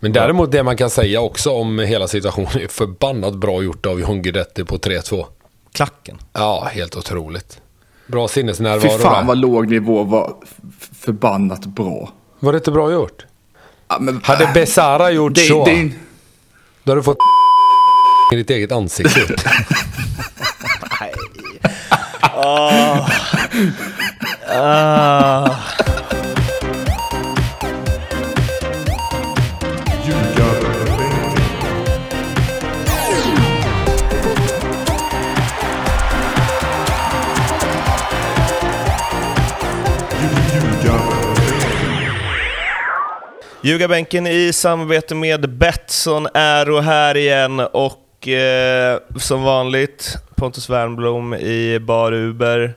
Men däremot det man kan säga också om hela situationen är förbannat bra gjort av John Guidetti på 3-2. Klacken. Ja, helt otroligt. Bra sinnesnärvaro Fy fan där. vad låg nivå var förbannat bra. Var det inte bra gjort? Ja, men, Hade Besara gjort det, så, det, då hade du fått i ditt eget ansikte. Ah. Ljugarbänken i samarbete med Betsson är och här igen och eh, som vanligt Pontus Wernbloom i Bar Uber,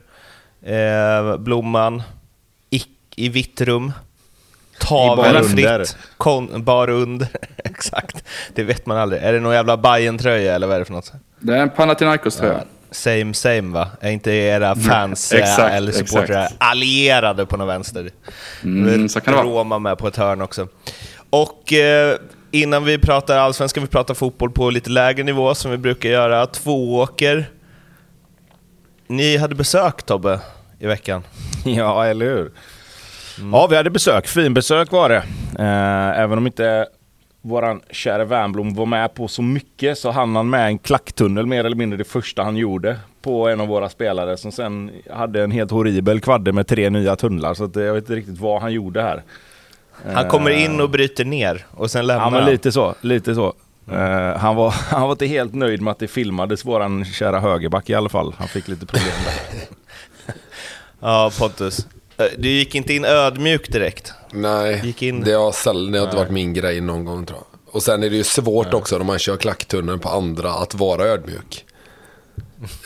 eh, Blomman i, i vitt rum, tavelfritt, kon, bar under, exakt. Det vet man aldrig. Är det någon jävla bayern tröja eller vad är det för något? det är en Panathinaikos tror jag. Same same va? Är inte era fans exakt, eh, eller supportrar allierade på någon vänster? Mm, så kan det vara. Roma med på ett hörn också. Och eh, innan vi pratar allsvenskan, vi pratar fotboll på lite lägre nivå som vi brukar göra. Tvååker. Ni hade besök Tobbe i veckan. Ja, eller hur? Ja, vi hade besök. Fin besök var det. Eh, även om inte våran kära Wernbloom var med på så mycket så hann han med en klacktunnel mer eller mindre det första han gjorde på en av våra spelare som sen hade en helt horribel kvadde med tre nya tunnlar. Så att eh, jag vet inte riktigt vad han gjorde här. Han kommer in och bryter ner och sen lämnar Ja, men han. lite så. Lite så. Eh, han, var, han var inte helt nöjd med att det filmades, våran kära högerback i alla fall. Han fick lite problem där. Ja, Pontus. Eh, Du gick inte in ödmjuk direkt. Nej, Gick in. det har sällan det har inte varit min grej någon gång tror jag. Och sen är det ju svårt också när man kör klacktunneln på andra att vara ödmjuk.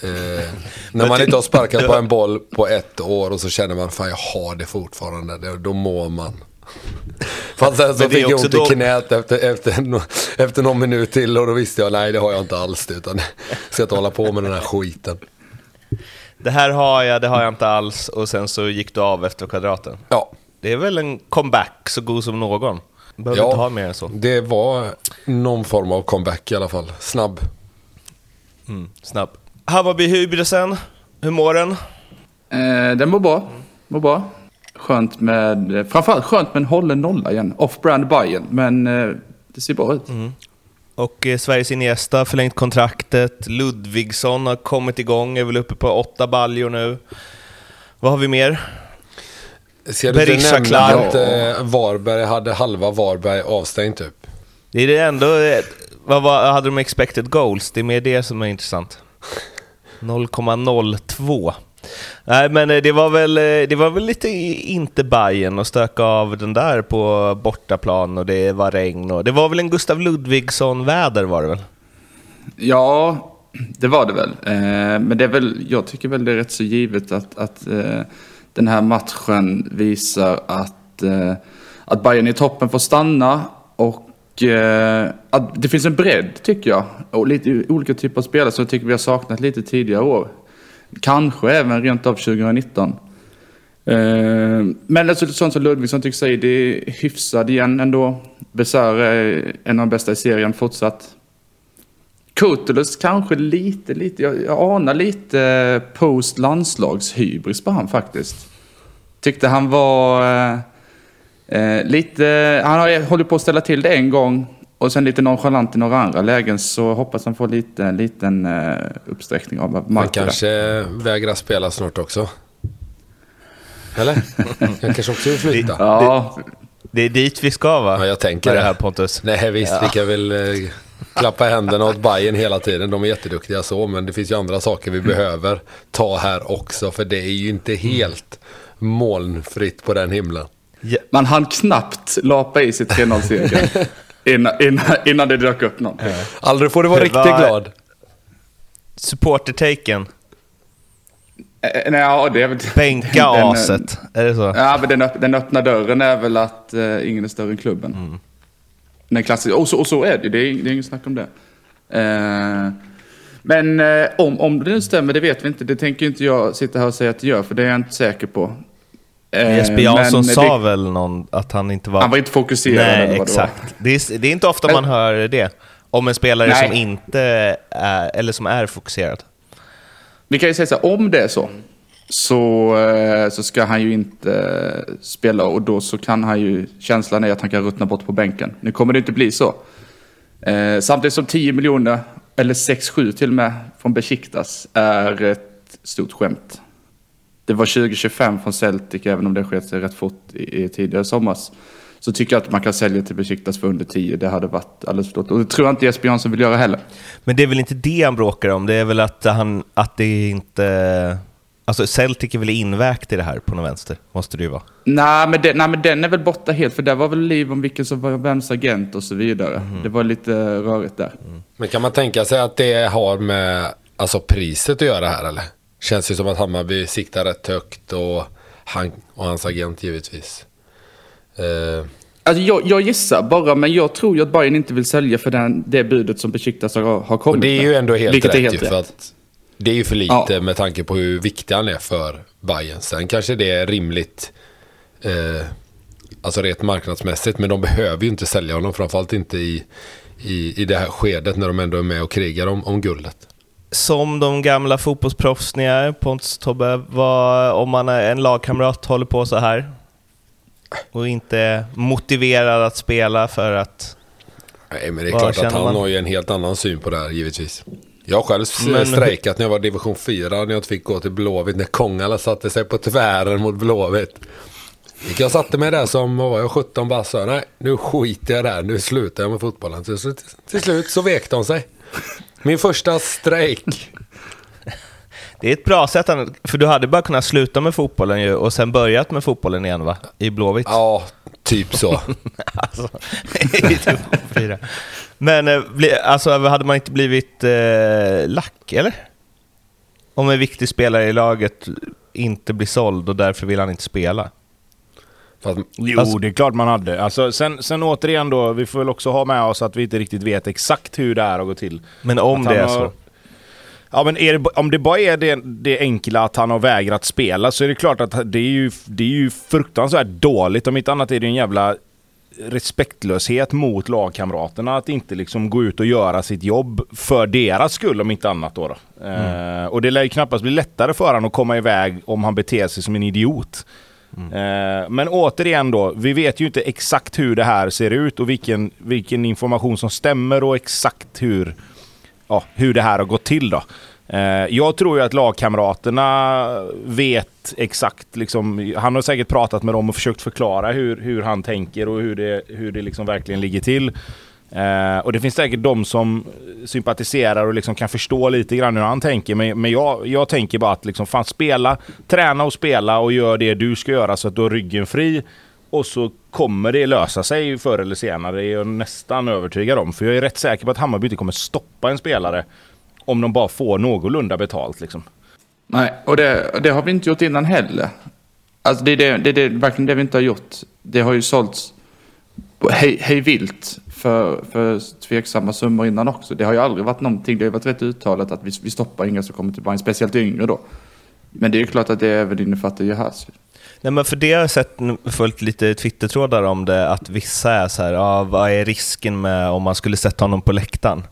Eh, när man inte har sparkat på en boll på ett år och så känner man fan jag har det fortfarande. Det, då mår man. Fast sen så det fick jag ont i knät efter, efter, no- efter någon minut till och då visste jag nej det har jag inte alls. Utan jag ska inte hålla på med den här skiten. Det här har jag, det har jag inte alls. Och sen så gick du av efter kvadraten. Ja, Det är väl en comeback så god som någon. Behöver Ja. inte ha mer än så. det var någon form av comeback i alla fall. Snabb. Mm, snabb. Hammarby Hybrisen, hur mår den? Eh, den mår bra. Mår bra. Skönt med, framförallt skönt med en hållen nolla igen. Off-brand Bayern men eh, det ser bra ut. Och eh, Sveriges Iniesta förlängt kontraktet. Ludvigsson har kommit igång, är väl uppe på åtta baljor nu. Vad har vi mer? Ska du inte nämna att eh, Varberg hade halva Varberg avstängt typ? Det är det ändå... eh, Vad var, hade de expected goals? Det är mer det som är intressant. 0,02. Nej, men eh, det var väl, eh, det var väl lite inte Bayern att stöka av den där på bortaplan och det var regn och... Det var väl en Gustav Ludvigsson-väder var det väl? Ja, det var det väl. Eh, men det är väl, jag tycker väl det är rätt så givet att, att den här matchen visar att, att Bayern i toppen får stanna och att det finns en bredd tycker jag. Och lite olika typer av spelare som jag tycker vi har saknat lite tidigare år. Kanske även rent av 2019. Eh, men alltså, sånt som Ludvigsson tycks säga, det är hyfsad igen ändå. Besör är en av de bästa i serien fortsatt. Kutulus kanske lite, lite, jag, jag anar lite eh, post landslagshybris på han faktiskt. Tyckte han var eh, eh lite, han har hållit på att ställa till det en gång och sen lite nonchalant i några andra lägen så hoppas han får lite, en liten eh, uppsträckning av Han Marco där. kanske vägrar spela snart också. Eller? Han kanske också vill flytta. Ja, Det är dit vi ska va? Ja, jag tänker Med det här Pontus. Nej visst, vi kan väl eh, klappa händerna åt Bayern hela tiden. De är jätteduktiga så, men det finns ju andra saker vi behöver ta här också. För det är ju inte helt molnfritt på den himlen. Ja, man hann knappt lapa i sitt 3-0-seger innan, innan, innan det dök upp någon. Aldrig får du vara riktigt Vad- glad. Supporter-taken. Eh, Nej, ja, det är väl... Bänka den, eh, aset. Är det så? Ja, men den, öpp- den öppna dörren är väl att eh, ingen är större än klubben. Mm. Den klassiska, och, så, och så är det ju, det är, det är inget snack om det. Eh, men eh, om, om det nu stämmer, det vet vi inte. Det tänker inte jag sitta här och säga att det gör, för det är jag inte säker på. Eh, Jesper Jansson sa det, väl någon, att han inte var... Han var inte fokuserad. Nej, exakt. Det är, det är inte ofta man hör det. Om en spelare Nej. som inte är, eller som är fokuserad. Vi kan ju säga så här, om det är så, så, eh, så ska han ju inte eh, spela och då så kan han ju, känslan är att han kan ruttna bort på bänken. Nu kommer det inte bli så. Eh, samtidigt som 10 miljoner, eller 6-7 till och med, från Besiktas är ett stort skämt. Det var 2025 från Celtic, även om det skett rätt fort i, i tidigare somras. Så tycker jag att man kan sälja till Besiktas för under 10. Det hade varit alldeles för. Och det tror jag inte Jesper Jansson vill göra heller. Men det är väl inte det han bråkar om? Det är väl att, han, att det inte... Alltså Celtic är väl invägt i det här på något vänster? Måste det ju vara. Nej men, den, nej, men den är väl borta helt, för det var väl liv om vilken som var vems agent och så vidare. Det var lite rörigt där. Men kan man tänka sig att det har med alltså, priset att göra här eller? Känns ju som att Hammarby siktar rätt högt och, han, och hans agent givetvis. Eh, Alltså jag, jag gissar bara, men jag tror ju att Bayern inte vill sälja för den, det budet som Besiktas har, har kommit och det är ju ändå helt Vilket rätt, är helt ju, rätt. för att det är ju för lite Ja. med tanke på hur viktig han är för Bayern. Sen kanske det är rimligt, eh, alltså rent marknadsmässigt, men de behöver ju inte sälja honom, framförallt inte i, i, i det här skedet när de ändå är med och krigar om, om guldet. Som de gamla fotbollsproffs ni är, Pontus Tobbe, vad, om man är en lagkamrat håller på så här och inte är motiverad att spela för att... Nej, men det är Vad klart att han man? har ju en helt annan syn på det här givetvis. Jag har själv Men- strejkat när jag var division 4 när jag inte fick gå till Blåvitt. När Kongala satte sig på tvären mot Blåvitt. Jag satte mig där som, vad var jag, 17 bara sa, nej nu skiter jag där, nu slutar jag med fotbollen. Till, till, till slut så vek de sig. Min första strejk. Det är ett bra sätt, för du hade bara kunnat sluta med fotbollen ju och sen börjat med fotbollen igen va? I Blåvitt. Ja, typ så. alltså, fyra. Men eh, alltså, hade man inte blivit eh, lack, eller? Om en viktig spelare i laget inte blir såld och därför vill han inte spela. För att, Jo, Alltså- det är klart man hade. Alltså, sen, sen återigen då, vi får väl också ha med oss att vi inte riktigt vet exakt hur det här har gått till. Men om det är har- så. Ja, men det, om det bara är det, det enkla att han har vägrat spela så är det klart att det är ju, det är ju fruktansvärt dåligt. Om inte annat är det en jävla respektlöshet mot lagkamraterna att inte liksom gå ut och göra sitt jobb för deras skull om inte annat. Då, då. Eh, och det lär ju knappast bli lättare för honom att komma iväg om han beter sig som en idiot. Mm. Eh, men återigen då, vi vet ju inte exakt hur det här ser ut och vilken, vilken information som stämmer och exakt hur, ja, hur det här har gått till då. Eh, jag tror ju att lagkamraterna vet exakt, liksom, han har säkert pratat med dem och försökt förklara hur, hur han tänker och hur det, hur det liksom verkligen ligger till. Eh, och det finns säkert de som sympatiserar och liksom kan förstå lite grann hur han tänker. Men, men jag, jag tänker bara att liksom, fan, spela, träna och spela och gör det du ska göra så att du har ryggen fri. Och så kommer det lösa sig förr eller senare, det är jag nästan övertygad om. För jag är rätt säker på att Hammarby inte kommer stoppa en spelare om de bara får någorlunda betalt. Liksom. Nej, och det, det har vi inte gjort innan heller. Alltså det är, det, det, det, verkligen det vi inte har gjort. Det har ju sålts hej, hej vilt för, för tveksamma summor innan också. Det har ju aldrig varit någonting, det har ju varit rätt uttalat att vi, vi stoppar inga som kommer till Bayern, speciellt yngre då. Men det är ju klart att det även innefattar Jahas. Nej, men för det har jag sett, följt lite Twittertrådar om det, att vissa är så här, ja, vad är risken med om man skulle sätta honom på läktaren?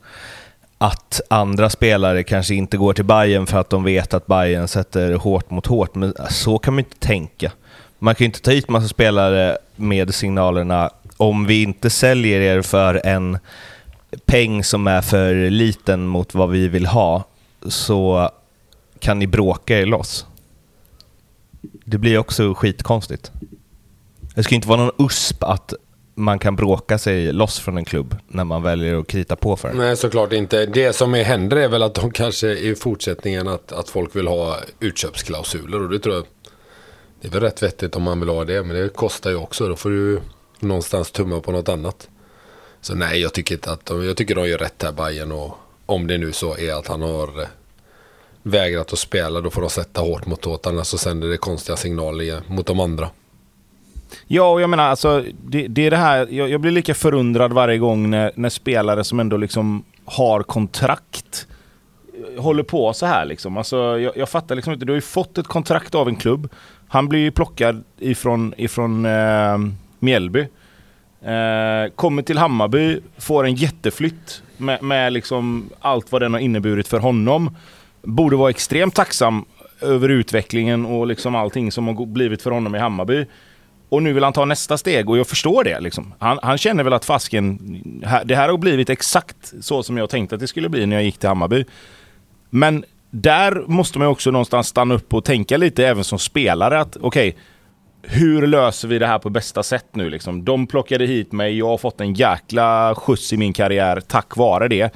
Att andra spelare kanske inte går till Bayern för att de vet att Bayern sätter hårt mot hårt, men så kan man inte tänka. Man kan ju inte ta hit massa spelare med signalerna om vi inte säljer er för en peng som är för liten mot vad vi vill ha, så kan ni bråka er loss. Det blir också skitkonstigt. Det ska inte vara någon USP att man kan bråka sig loss från en klubb när man väljer att krita på för den. nej, såklart inte. Det som är, händer är väl att de kanske i fortsättningen att, att folk vill ha utköpsklausuler och det tror jag det är väl rätt vettigt om man vill ha det, men det kostar ju också. Då får du någonstans tumma på något annat. Så nej, jag tycker inte att de, jag tycker de gör rätt här Bayern och om det nu så är att han har eh, vägrat att spela, då får de sätta hårt mot hårt, annars så sänder det konstiga signaler mot de andra. Ja, och jag menar alltså, det, det är det här, jag, jag blir lika förundrad varje gång när, när spelare som ändå liksom har kontrakt eh, håller på så här liksom. Alltså, jag, jag fattar liksom inte, du har ju fått ett kontrakt av en klubb. Han blir ju plockad ifrån, ifrån eh, Mjällby. Eh, kommer till Hammarby, får en jätteflytt med, med liksom allt vad den har inneburit för honom. Borde vara extremt tacksam över utvecklingen och liksom allting som har blivit för honom i Hammarby. Och nu vill han ta nästa steg och jag förstår det. Liksom. Han, han, känner väl att fasken, det här har blivit exakt så som jag tänkte att det skulle bli när jag gick till Hammarby. Men där måste man också någonstans stanna upp och tänka lite även som spelare att okej, okay, hur löser vi det här på bästa sätt nu liksom? De plockade hit mig, jag har fått en jäkla skjuts i min karriär tack vare det.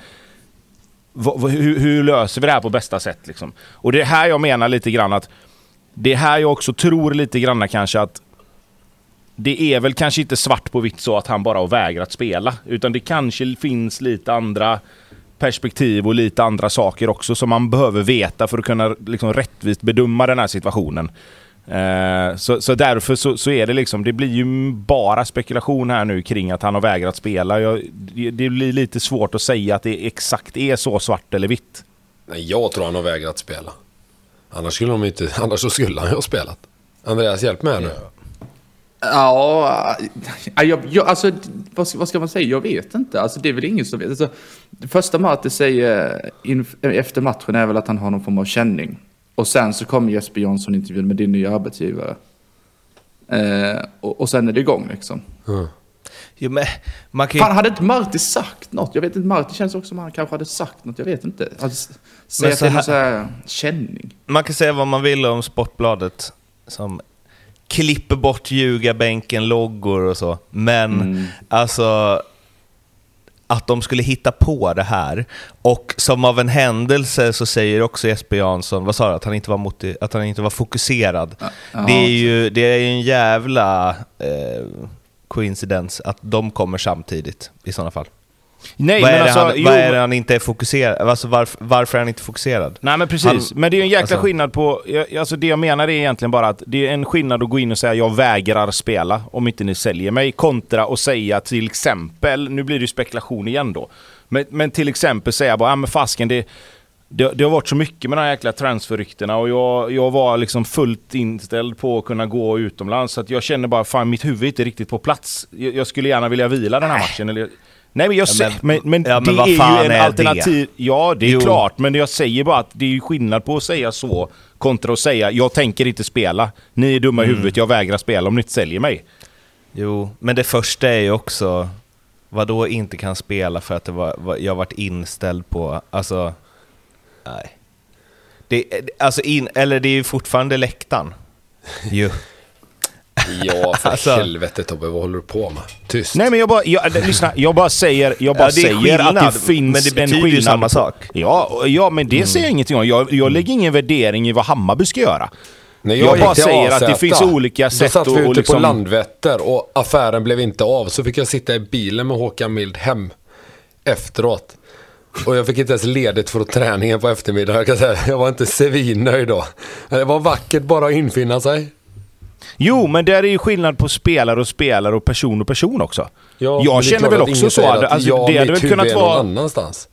V hur, hur, löser vi det här på bästa sätt liksom? Och det är här jag menar lite grann att det är här jag också tror lite grann kanske att det är väl kanske inte svart på vitt så att han bara har vägrat spela. Utan det kanske finns lite andra perspektiv och lite andra saker också som man behöver veta för att kunna liksom rättvist bedöma den här situationen. Eh, så, så därför så, så, är det liksom, det blir ju bara spekulation här nu kring att han har vägrat spela. Jag, det, det blir lite svårt att säga att det exakt är så svart eller vitt. Nej, jag tror han har vägrat spela. Annars skulle, de inte, annars så skulle han ju ha spelat. Andreas, hjälp mig här nu. Ja, jag, jag, alltså vad ska, vad ska, man säga? Jag vet inte. Alltså, det är väl ingen som vet. Alltså, det första Marte säger in, efter matchen är väl att han har någon form av känning. Och sen så kommer Jesper Jansson intervjun med din nya arbetsgivare. Eh, och, och sen är det igång liksom. Mm. Jo, men man kan ju... Fan, hade inte Marti sagt något? Jag vet inte, Marti känns också som han kanske hade sagt något, jag vet inte. Alltså, säga till någon så här känning. Man kan säga vad man vill om Sportbladet, som klipper bort ljugarbänken, loggor och så. Men mm. alltså, att de skulle hitta på det här. Och som av en händelse så säger också Jesper Jansson, vad sa du, att han inte var, motiv- att han inte var fokuserad. Ja, det är ju det är en jävla eh, coincidence att de kommer samtidigt i sådana fall. Nej, vad, är alltså, han, vad är det han inte är fokuserad? Alltså varför, varför är han inte fokuserad? Nej men precis, han, men det är en jäkla alltså, skillnad på... Alltså det jag menar är egentligen bara att det är en skillnad att gå in och säga jag vägrar spela om inte ni säljer mig, kontra att säga till exempel, nu blir det ju spekulation igen då, men, men till exempel säga bara, ja men fasken det, det, det, har varit så mycket med de här jäkla transferryktena och jag, jag var liksom fullt inställd på att kunna gå utomlands. Så att jag känner bara, fan mitt huvud är inte riktigt på plats. Jag, jag skulle gärna vilja vila den här matchen. Eller, Nej men jag säger, ja, men, men, ja, men det är ju en är alternativ... Det? Ja, det är jo. klart. Men jag säger bara att det är ju skillnad på att säga så kontra att säga jag tänker inte spela. Ni är dumma i mm. huvudet, jag vägrar spela om ni inte säljer mig. Jo, men det första är ju också vad då inte kan spela för att det var, jag varit inställd på, alltså, nej. Det, alltså in, eller det är ju fortfarande läktaren. Jo. Ja, för alltså, helvete Tobbe, vad håller du på med? Tyst. Nej men jag bara, jag, lyssna, jag bara säger, jag bara ja, säger skillnad, att det finns men det betyder ju samma sak. Ja, ja men det mm. säger jag ingenting om. Jag, jag lägger ingen värdering i vad Hammarby ska göra. Nej, jag, jag bara säger AZ, att det finns olika sätt att... Då satt vi ute liksom... på Landvetter och affären blev inte av. Så fick jag sitta i bilen med Håkan Mild hem efteråt. Och jag fick inte ens ledigt för träningen på eftermiddagen. Jag kan säga, jag var inte svinnöjd då. Det var vackert bara att infinna sig. Jo, men där är ju skillnad på spelare och spelare och person och person också. Ja, jag känner väl också så. Att, alltså, jag, det hade väl kunnat vara... någon annanstans.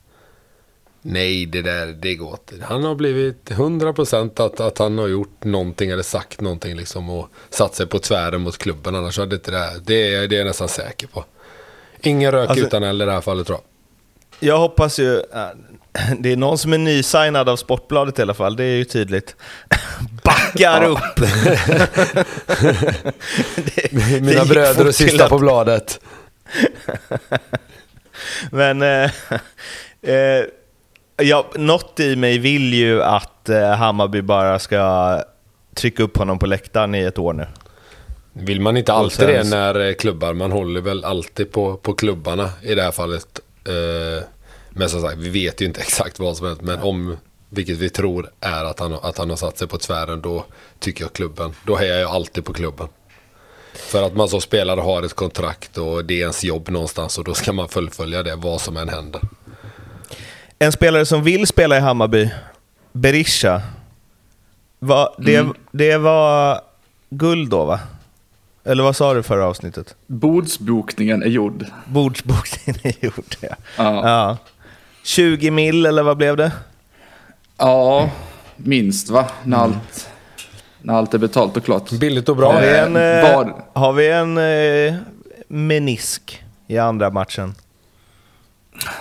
Nej, det där, det går inte. Han har blivit 100% att, att han har gjort någonting eller sagt någonting liksom och satt sig på tvären mot klubben. Annars hade inte det det, är, det är jag nästan säker på. Ingen rök alltså, utan eld i det här fallet tror jag. Jag hoppas ju, det är någon som är nysignad av Sportbladet i alla fall, det är ju tydligt. Backar ja. upp! det, Mina det bröder och sista att... på bladet. Men eh, eh, ja, något i mig vill ju att eh, Hammarby bara ska trycka upp honom på läktaren i ett år nu. Vill man inte alltid det när eh, klubbar? Man håller väl alltid på, på klubbarna i det här fallet. Eh, men som sagt, vi vet ju inte exakt vad som hänt. Men om, vilket vi tror är att han, att han har satt sig på tvären, då tycker jag klubben. Då hejar jag alltid på klubben. För att man som spelare har ett kontrakt och det är ens jobb någonstans och då ska man fullfölja det vad som än händer. En spelare som vill spela i Hammarby, Berisha. Va, det, mm. det var guld då va? Eller vad sa du förra avsnittet? Bordsbokningen är gjord. Bordsbokningen är gjord, ja. ja. ja. 20 mil eller vad blev det? Ja, minst va? När mm. allt När allt är betalt och klart. Billigt och bra. Har vi en, Eh, eh, vad- har vi en eh, menisk i andra matchen?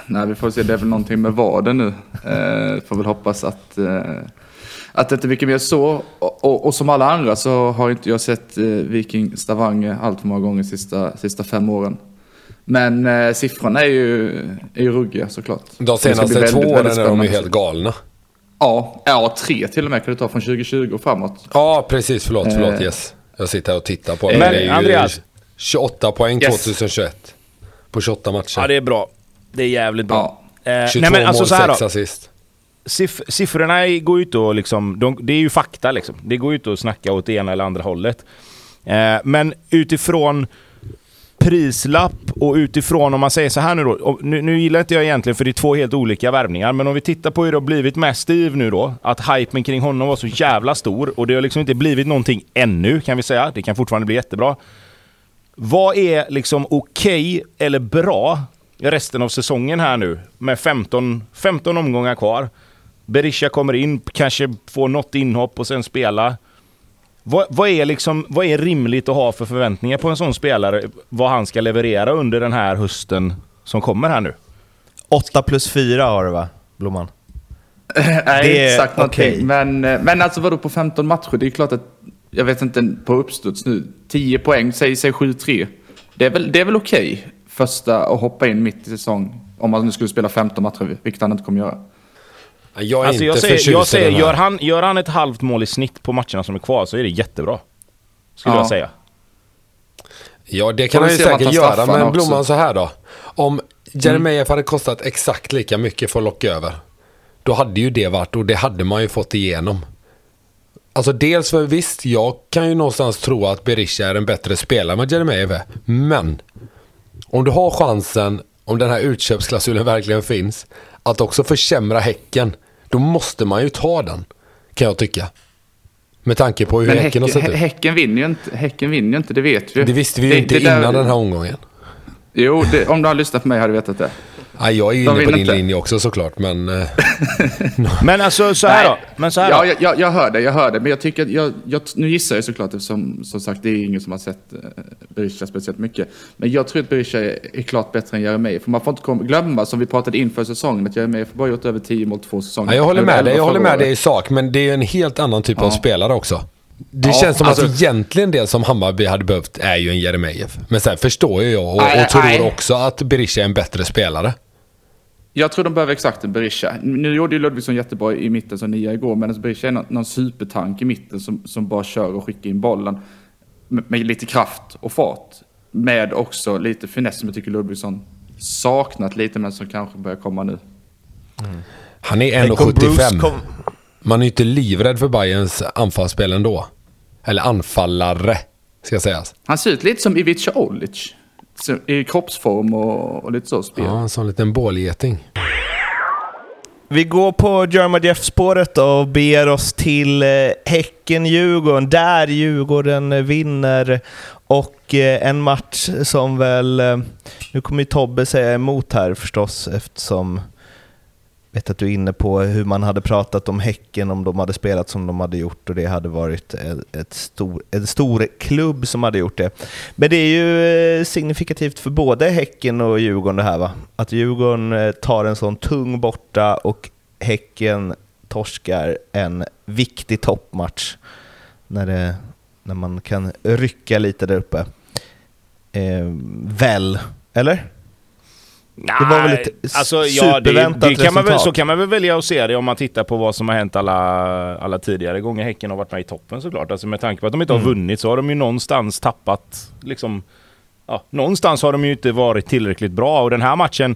Nej, vi får se. Det är väl någonting med vaden nu. Eh, får väl hoppas att, eh, att det inte är mycket mer så. Och, och, och som alla andra så har inte jag sett eh, Viking Stavanger allt för många gånger de sista, sista fem åren. Men eh, siffrorna är ju, är ju ruggiga såklart. De Det senaste väldigt, två åren är de ju helt galna. Ja, ja, tre till och med kan det ta från 2020 och framåt. Ja, precis. Förlåt, förlåt. Eh. Yes. Jag sitter här och tittar på Men, det. är ju Andreas. 28 poäng Yes. 2021. På 28 matcher. Ja, det är bra. Det är jävligt bra. Ja. Eh, 22 nej men alltså mål, så här då. 6 assist. Siff siffrorna går ut och liksom, de, det är ju fakta liksom. Det går ut att snacka åt det ena eller andra hållet. Eh, men utifrån prislapp och utifrån, om man säger så här nu då. Nu, nu gillar inte jag egentligen för det är två helt olika värvningar, men om vi tittar på hur det har blivit med Steve nu då. Att hypen kring honom var så jävla stor och det har liksom inte blivit någonting ännu kan vi säga. Det kan fortfarande bli jättebra. Vad är liksom okej eller bra resten av säsongen här nu med 15, 15 omgångar kvar? Berisha kommer in, kanske får något inhopp och sen spela. Vad, vad, är liksom, vad är rimligt att ha för förväntningar på en sån spelare? Vad han ska leverera under den här hösten som kommer här nu? 8 plus 4 har du va, Blomman? Nej, Det är inte sagt någonting. okej. Men, eh, men alltså vadå på 15 matcher? Det är klart att, jag vet inte på uppstuds nu, 10 poäng, säg, säg 7-3. Det är väl, det är väl okej första att hoppa in mitt i säsong. Om man nu skulle spela 15 matcher, vilket han inte kommer göra. Jag är Alltså inte jag säger, förtjust jag säger den här. gör, han, gör han ett halvt mål i snitt på matcherna som är kvar så är det jättebra. Skulle Ja. jag säga. Ja, det kan han ju säkert göra. Men också. Blomman så här då. Om Jeremejeff hade kostat exakt lika mycket för att locka över. Då hade ju det varit och det hade man ju fått igenom. Alltså dels för visst, jag kan ju någonstans tro att Berisha är en bättre spelare än Jeremejeff är. Men om du har chansen, om den här utköpsklausulen verkligen finns, att också försämra Häcken. Då måste man ju ta den. Kan jag tycka. Med tanke på hur Men Häcken har sett ut. häcken, vinner ju inte, häcken vinner ju inte, det vet vi. Det visste vi ju Det- inte det där- innan den här omgången. Jo, det, om du har lyssnat på mig hade du vetat det. Nej, jag är ju De inne på din inte. linje också såklart, men... eh, Men alltså så här Nej. då. Men så här Ja, då. jag, jag, jag hör det, jag hör det. Men jag tycker jag, jag, nu gissar jag såklart eftersom som sagt det är ingen som har sett eh, Berisha speciellt mycket. Men jag tror att Berisha är, är klart bättre än Jeremejeff. För man får inte glömma, som vi pratade inför säsongen, att Jeremejeff bara gjort över 10 mål två säsonger. ja, jag håller med dig, jag 11 håller med dig i sak, men det är en helt annan typ av Ja. spelare också. Det Ja, känns som alltså- att egentligen det som Hammarby hade behövt är ju en Jeremejeff. Men sen förstår ju jag och, Nej, och tror nej. också att Berisha är en bättre spelare. Jag tror de behöver exakt en Berisha. Nu gjorde ju Ludvigsson jättebra i mitten som nia igår, men Berisha är någon, någon supertank i mitten som, som bara kör och skickar in bollen med, med lite kraft och fart. Med också lite finess som jag tycker Ludvigsson saknat lite, men som kanske börjar komma nu. Han är Tänk om Bruce 1,75. kom- Man är ju inte livrädd för Bayerns anfallsspel ändå. Eller anfallare, ska sägas. Han ser ut lite som Ivica Olic. I kroppsform och, och lite så spel. Ja, en sån liten bålgeting. Vi går på Jerma Jeff-spåret och ber oss till eh, Häcken-Djurgården, där Djurgården eh, vinner. Och eh, en match som väl, nu kommer ju Tobbe säga emot här förstås eftersom vet att du är inne på hur man hade pratat om Häcken om de hade spelat som de hade gjort och det hade varit ett, stor, en stor klubb som hade gjort det. Men det är ju eh, signifikativt för både Häcken och Djurgården det här va? Att Djurgården eh, tar en sån tung borta och Häcken torskar en viktig toppmatch när, det, när man kan rycka lite där uppe. Eh, väl, eller? Det var väl ett alltså, ja, det, superväntat det kan väl. Så kan man väl välja att se det om man tittar på vad som har hänt alla, alla tidigare gånger Häcken har varit med i toppen såklart. Alltså med tanke på att de inte har Mm. vunnit så har de ju någonstans tappat liksom... Ja, någonstans har de ju inte varit tillräckligt bra och den här matchen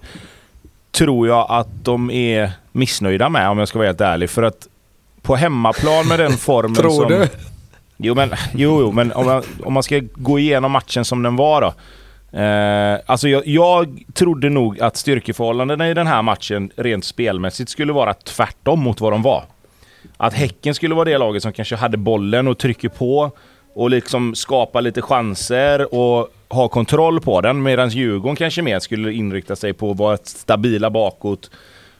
tror jag att de är missnöjda med om jag ska vara helt ärlig. För att på hemmaplan med den formen Tror som... du? Jo, men, jo, jo, men om, man, om man ska gå igenom matchen som den var då. Eh, alltså jag, jag trodde nog att styrkeförhållandena i den här matchen rent spelmässigt skulle vara tvärtom mot vad de var. Att Häcken skulle vara det laget som kanske hade bollen och trycker på och liksom skapar lite chanser och har kontroll på den. Medan Djurgården kanske mer skulle inrikta sig på att vara stabila bakåt,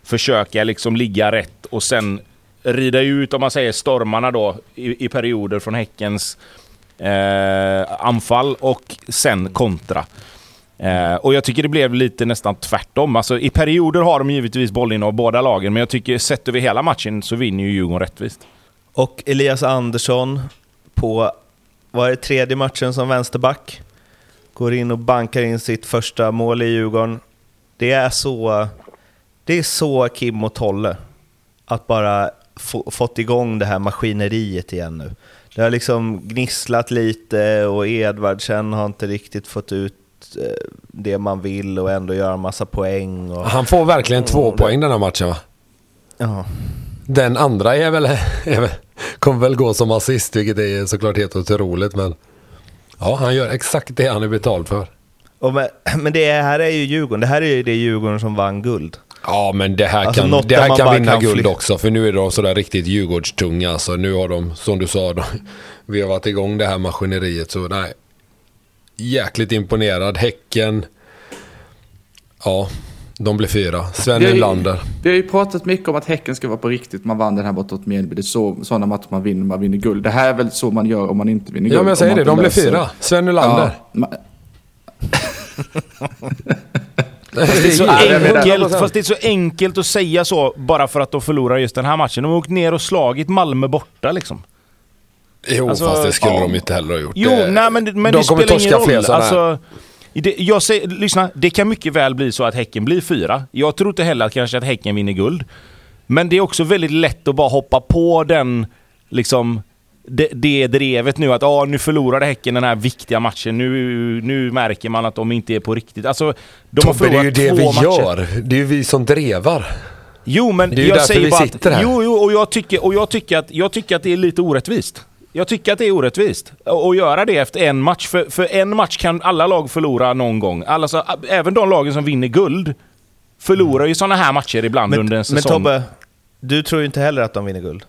försöka liksom ligga rätt och sen rida ut, om man säger stormarna då, i, i perioder från Häckens eh, anfall och sen kontra. Eh, och jag tycker det blev lite nästan tvärtom. Alltså, I perioder har de givetvis bollen av båda lagen, men jag tycker sett över hela matchen så vinner ju Djurgården rättvist. Och Elias Andersson på, vad är det, tredje matchen som vänsterback? Går in och bankar in sitt första mål i Djurgården. Det är så, det är så Kim och Tolle. Att bara få, fått igång det här maskineriet igen nu. Det har liksom gnisslat lite och Edvardsen har inte riktigt fått ut eh, det man vill och ändå göra en massa poäng. Och... Han får verkligen två poäng den här matchen va? Ja. Den andra är väl, är väl, kommer väl gå som assist, vilket är såklart helt otroligt. Men ja, han gör exakt det han är betald för. Men, men det här är ju Djurgården. Det här är ju det Djurgården som vann guld. Ja, men det här Alltså, kan, det här kan vinna kan guld också. För nu är de sådär riktigt Djurgårdstunga. Alltså, nu har de, som du sa, de, vi har varit igång det här maskineriet. Så nej, jäkligt imponerad. Häcken, ja, de blir fyra. Sven Vi har ju- Nylander. Vi har ju pratat mycket om att Häcken ska vara på riktigt. Man vann den här borta mot Mjällby. Det är så, sådana matcher man vinner, man vinner guld. Det här är väl så man gör om man inte vinner guld. Ja, men jag säger det. De blir fyra. Sven Nylander. Ja, Fast det, är så enkelt, fast det är så enkelt att säga så bara för att de förlorar just den här matchen. De har åkt ner och slagit Malmö borta liksom. Jo, Alltså, fast det skulle ja. de inte heller ha gjort. Jo, Det- nej men, men de det kommer spelar ingen torska fler roll. här. Alltså, det, jag säger, lyssna, det kan mycket väl bli så att Häcken blir fyra. Jag tror inte heller att kanske att Häcken vinner guld. Men det är också väldigt lätt att bara hoppa på den, liksom, det, det drevet nu att ah, nu förlorade Häcken den här viktiga matchen. Nu, nu märker man att de inte är på riktigt. Alltså, de har Tobbe, det är ju det två vi matcher. gör. Det är ju vi som drevar. Jo, men Det är ju jag säger vi bara sitter att, här. Jo, jo, och jag tycker, och jag tycker, att, jag tycker att det är lite orättvist. Jag tycker att det är orättvist att göra det efter en match. För, för en match kan alla lag förlora någon gång. Alltså, även de lagen som vinner guld förlorar ju sådana här matcher ibland Men, under en men säsong. Tobbe, du tror ju inte heller att de vinner guld?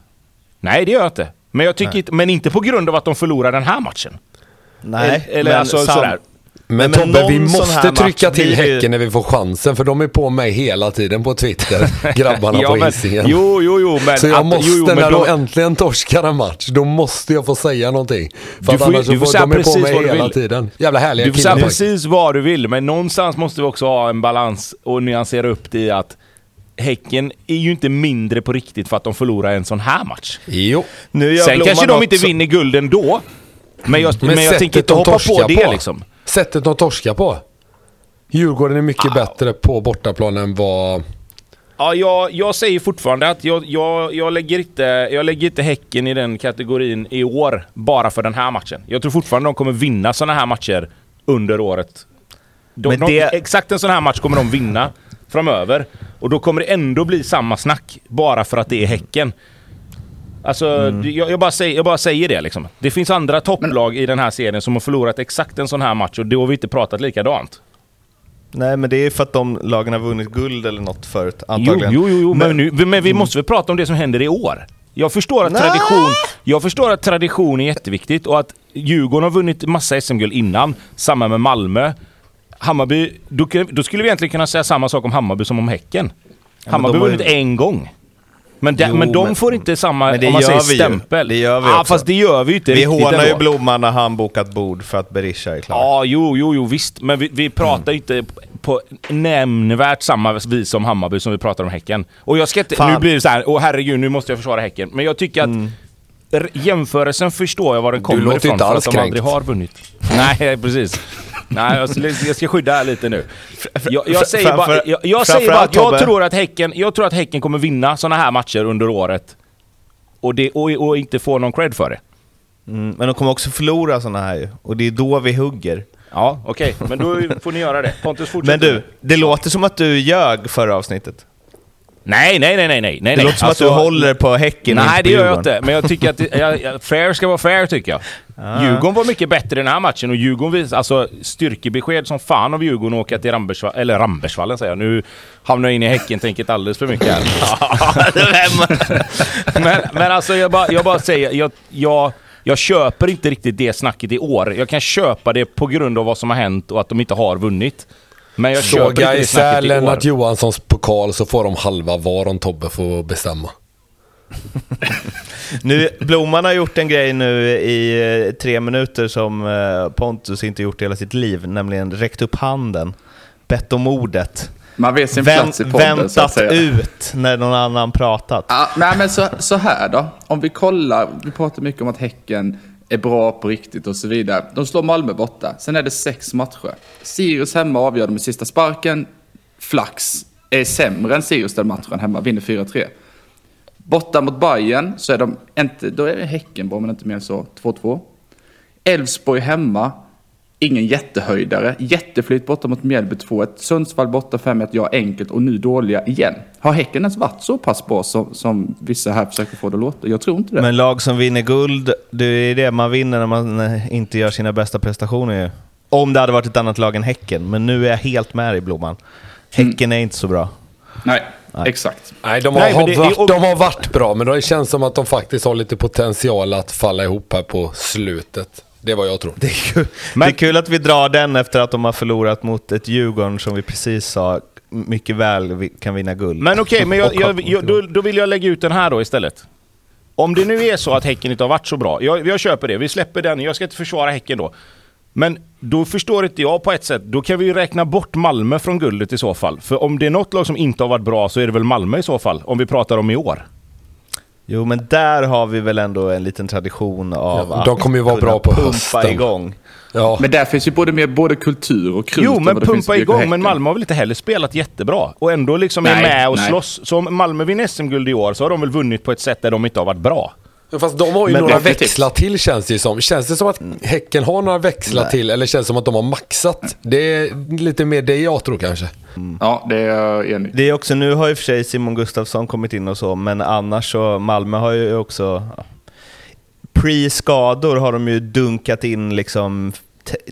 Nej, det gör jag inte. Men, jag tycker inte, men inte på grund av att de förlorar den här matchen. Nej, Eller alltså sam- sådär. Men, Men Tobbe, vi måste trycka match till blir ju- Häcken när vi får chansen. För de är på mig hela tiden på Twitter, grabbarna på men, Hisingen. jo, jo, jo, men... Så jag att- måste, jo, jo, men när då- de äntligen torskar en match, då måste jag få säga någonting. För Du att får annars du får säga de är på precis mig vad du hela vill. tiden. Jävla härliga Du får säga precis vad du vill, men någonstans måste vi också ha en balans och nyansera upp det i att Häcken är ju inte mindre på riktigt för att de förlorar en sån här match. Jo, Nu Sen kanske de inte vinner guld ändå. Men jag, men, men jag tänker inte de hoppa på det på. liksom. Sättet de torskar på. Djurgården är mycket Ah. bättre på bortaplan än vad... Ja, jag, jag säger fortfarande att jag, jag, jag, lägger inte, jag lägger inte Häcken i den kategorin i år bara för den här matchen. Jag tror fortfarande de kommer vinna såna här matcher under året. De, Men de, det- Exakt en sån här match kommer de vinna framöver. Och då kommer det ändå bli samma snack bara för att det är Häcken. Alltså, Mm. jag, jag, bara säger, jag bara säger det liksom. Det finns andra topplag i den här serien som har förlorat exakt en sån här match och då har vi inte pratat likadant. Nej, men det är för att de lagen har vunnit guld eller något förut, antagligen. jo, jo, jo men, Men- nu, men vi måste väl prata om det som händer i år? Jag förstår att tradition, jag förstår att tradition är jätteviktigt och att Djurgården har vunnit massa SM-guld innan. Samma med Malmö. Hammarby, då, då skulle vi egentligen kunna säga samma sak om Hammarby som om Häcken. men Hammarby har har ju- vunnit en gång. Men, de, Jo, men de men- får inte samma, om man gör säger vi ju. stämpel. Det gör vi ja, också. fast det gör vi ju inte Vi hånar ju. Blomman när han bokat bord för att Berisha är klar. Ja, jo, jo, jo, visst. Men vi, vi pratar ju inte på nämnvärt samma vis som Hammarby som vi pratar om Häcken. Och jag ska inte, Fan. nu blir det så här, åh herregud, nu måste jag försvara Häcken. Men jag tycker att r- jämförelsen förstår jag var den kommer låter ifrån. inte för alls att de kränkt. aldrig har vunnit. Nej, precis. Nej, jag ska, jag ska skydda lite nu. Jag, jag säger bara, jag, jag säger bara att jag tror att, häcken, jag tror att Häcken kommer vinna såna här matcher under året. Och, det, och, och inte få någon cred för det. Mm, men de kommer också förlora sådana här ju. Och det är då vi hugger. Ja, okej. Men då får ni göra det. Pontus, fortsätt. Men du, det låter som att du ljög förra avsnittet. Nej, nej, nej, nej, nej. nej Det låter som att du håller på Häcken Nej, det gör jag inte. Men jag tycker att det, jag, fair ska vara fair, tycker jag. Ah. Djurgården var mycket bättre i den här matchen och Djurgården visade alltså styrkebesked som fan av Djurgården att åka till Rambersvallen, eller Rambersvallen säger jag. Nu hamnar jag in i Häcken-tänket alldeles för mycket här. men, men alltså jag bara, jag bara säger, jag, jag, jag köper inte riktigt det snacket i år. Jag kan köpa det på grund av vad som har hänt och att de inte har vunnit. Men jag det isär. Lennart Johanssons pokal så får de halva var om Tobbe får bestämma. Nu, Blomman har gjort en grej nu i eh, tre minuter som eh, Pontus inte gjort i hela sitt liv, nämligen räckt upp handen, bett om ordet, Man vet sin Vänt, plats i podden så att väntat säga. ut när någon annan pratat. Ja, nej, men så, så här då. Om vi kollar, vi pratar mycket om att Häcken är bra på riktigt och så vidare. De slår Malmö borta. Sen är det sex matcher. Sirius hemma avgör de med sista sparken. Flax är sämre än Sirius den matchen hemma, vinner 4-3. Borta mot Bayern så är de inte, då är det Häcken bra men inte mer än så, 2-2. Elfsborg hemma, ingen jättehöjdare. Jätteflyt borta mot Mjällby 2-1. Sundsvall borta 5-1, ja enkelt och nu dåliga igen. Har Häcken ens varit så pass bra som, som vissa här försöker få det att låta? Jag tror inte det. Men lag som vinner guld, det är det man vinner när man eh, inte gör sina bästa prestationer ju. Om det hade varit ett annat lag än Häcken, men nu är jag helt med i Blomman. Häcken är inte så bra. Nej, exakt. Nej, de har, Nej, det- varit, de har varit bra, men det känns som att de faktiskt har lite potential att falla ihop här på slutet. Det är vad jag tror. Det är, kul. Men- det är kul att vi drar den efter att de har förlorat mot ett Djurgården som vi precis sa mycket väl kan vinna guld. Men okej, men jag, jag, jag, då, då vill jag lägga ut den här då istället. Om det nu är så att Häcken inte har varit så bra, jag, jag köper det, vi släpper den, jag ska inte försvara Häcken då. Men då förstår inte jag på ett sätt, då kan vi ju räkna bort Malmö från guldet i så fall. För om det är något lag som inte har varit bra så är det väl Malmö i så fall, om vi pratar om i år. Jo, men där har vi väl ändå en liten tradition av Ja, att de kommer ju vara kunna bra på pumpa hösten. igång. Ja, Men där finns ju både, mer, både kultur och krut. Jo, men pumpa igång, men Malmö har väl inte heller spelat jättebra? Och ändå liksom är Nej, med och nej. slåss. Så om Malmö vinner SM-guld i år så har de väl vunnit på ett sätt där de inte har varit bra. Fast de har ju Men några växlar till känns det ju som. Känns det som att Häcken har några växlar till eller känns det som att de har maxat? Det är lite mer det jag tror kanske. Ja, det är jag enig. Det är också, nu har i och för sig Simon Gustafsson kommit in och så, men annars så, Malmö har ju också... ja, Pre-skador har de ju dunkat in liksom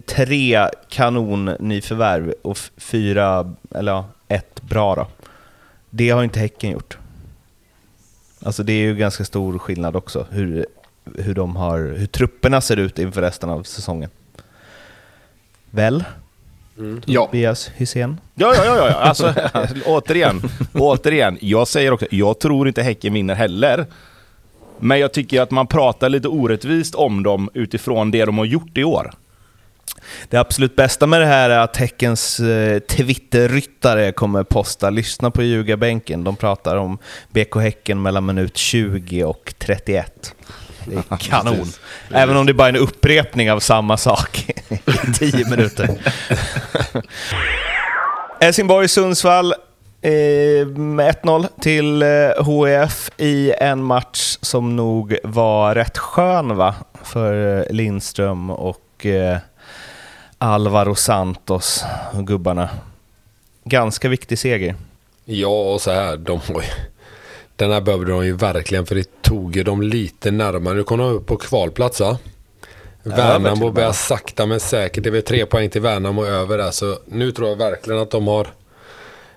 tre kanon-nyförvärv och fyra, eller ja, ett bra då. Det har inte Häcken gjort. Alltså det är ju ganska stor skillnad också, hur, hur, de har, hur trupperna ser ut inför resten av säsongen. Väl? Ja. Tobias Hysén? Ja, ja, ja, ja. Alltså, återigen, återigen. Jag säger också, jag tror inte Häcken vinner heller. Men jag tycker att man pratar lite orättvist om dem utifrån det de har gjort i år. Det absolut bästa med det här är att Häckens eh, Twitter-ryttare kommer posta “Lyssna på ljugarbänken”. De pratar om BK Häcken mellan minut 20 och 31. Det är kanon. Även om det bara är en upprepning av samma sak i 10 minuter. Helsingborg-Sundsvall eh, med 1-0 till eh, HIF i en match som nog var rätt skön va? För eh, Lindström och eh, Alvaro Santos och gubbarna. Ganska viktig seger. Ja, och så här, de har ju, den här behövde de ju verkligen för det tog ju dem lite närmare. Nu kom de upp på kvalplats va? Värnamo verkligen. börjar sakta men säkert. Det är väl tre poäng till Värnamo över där. Så nu tror jag verkligen att de har,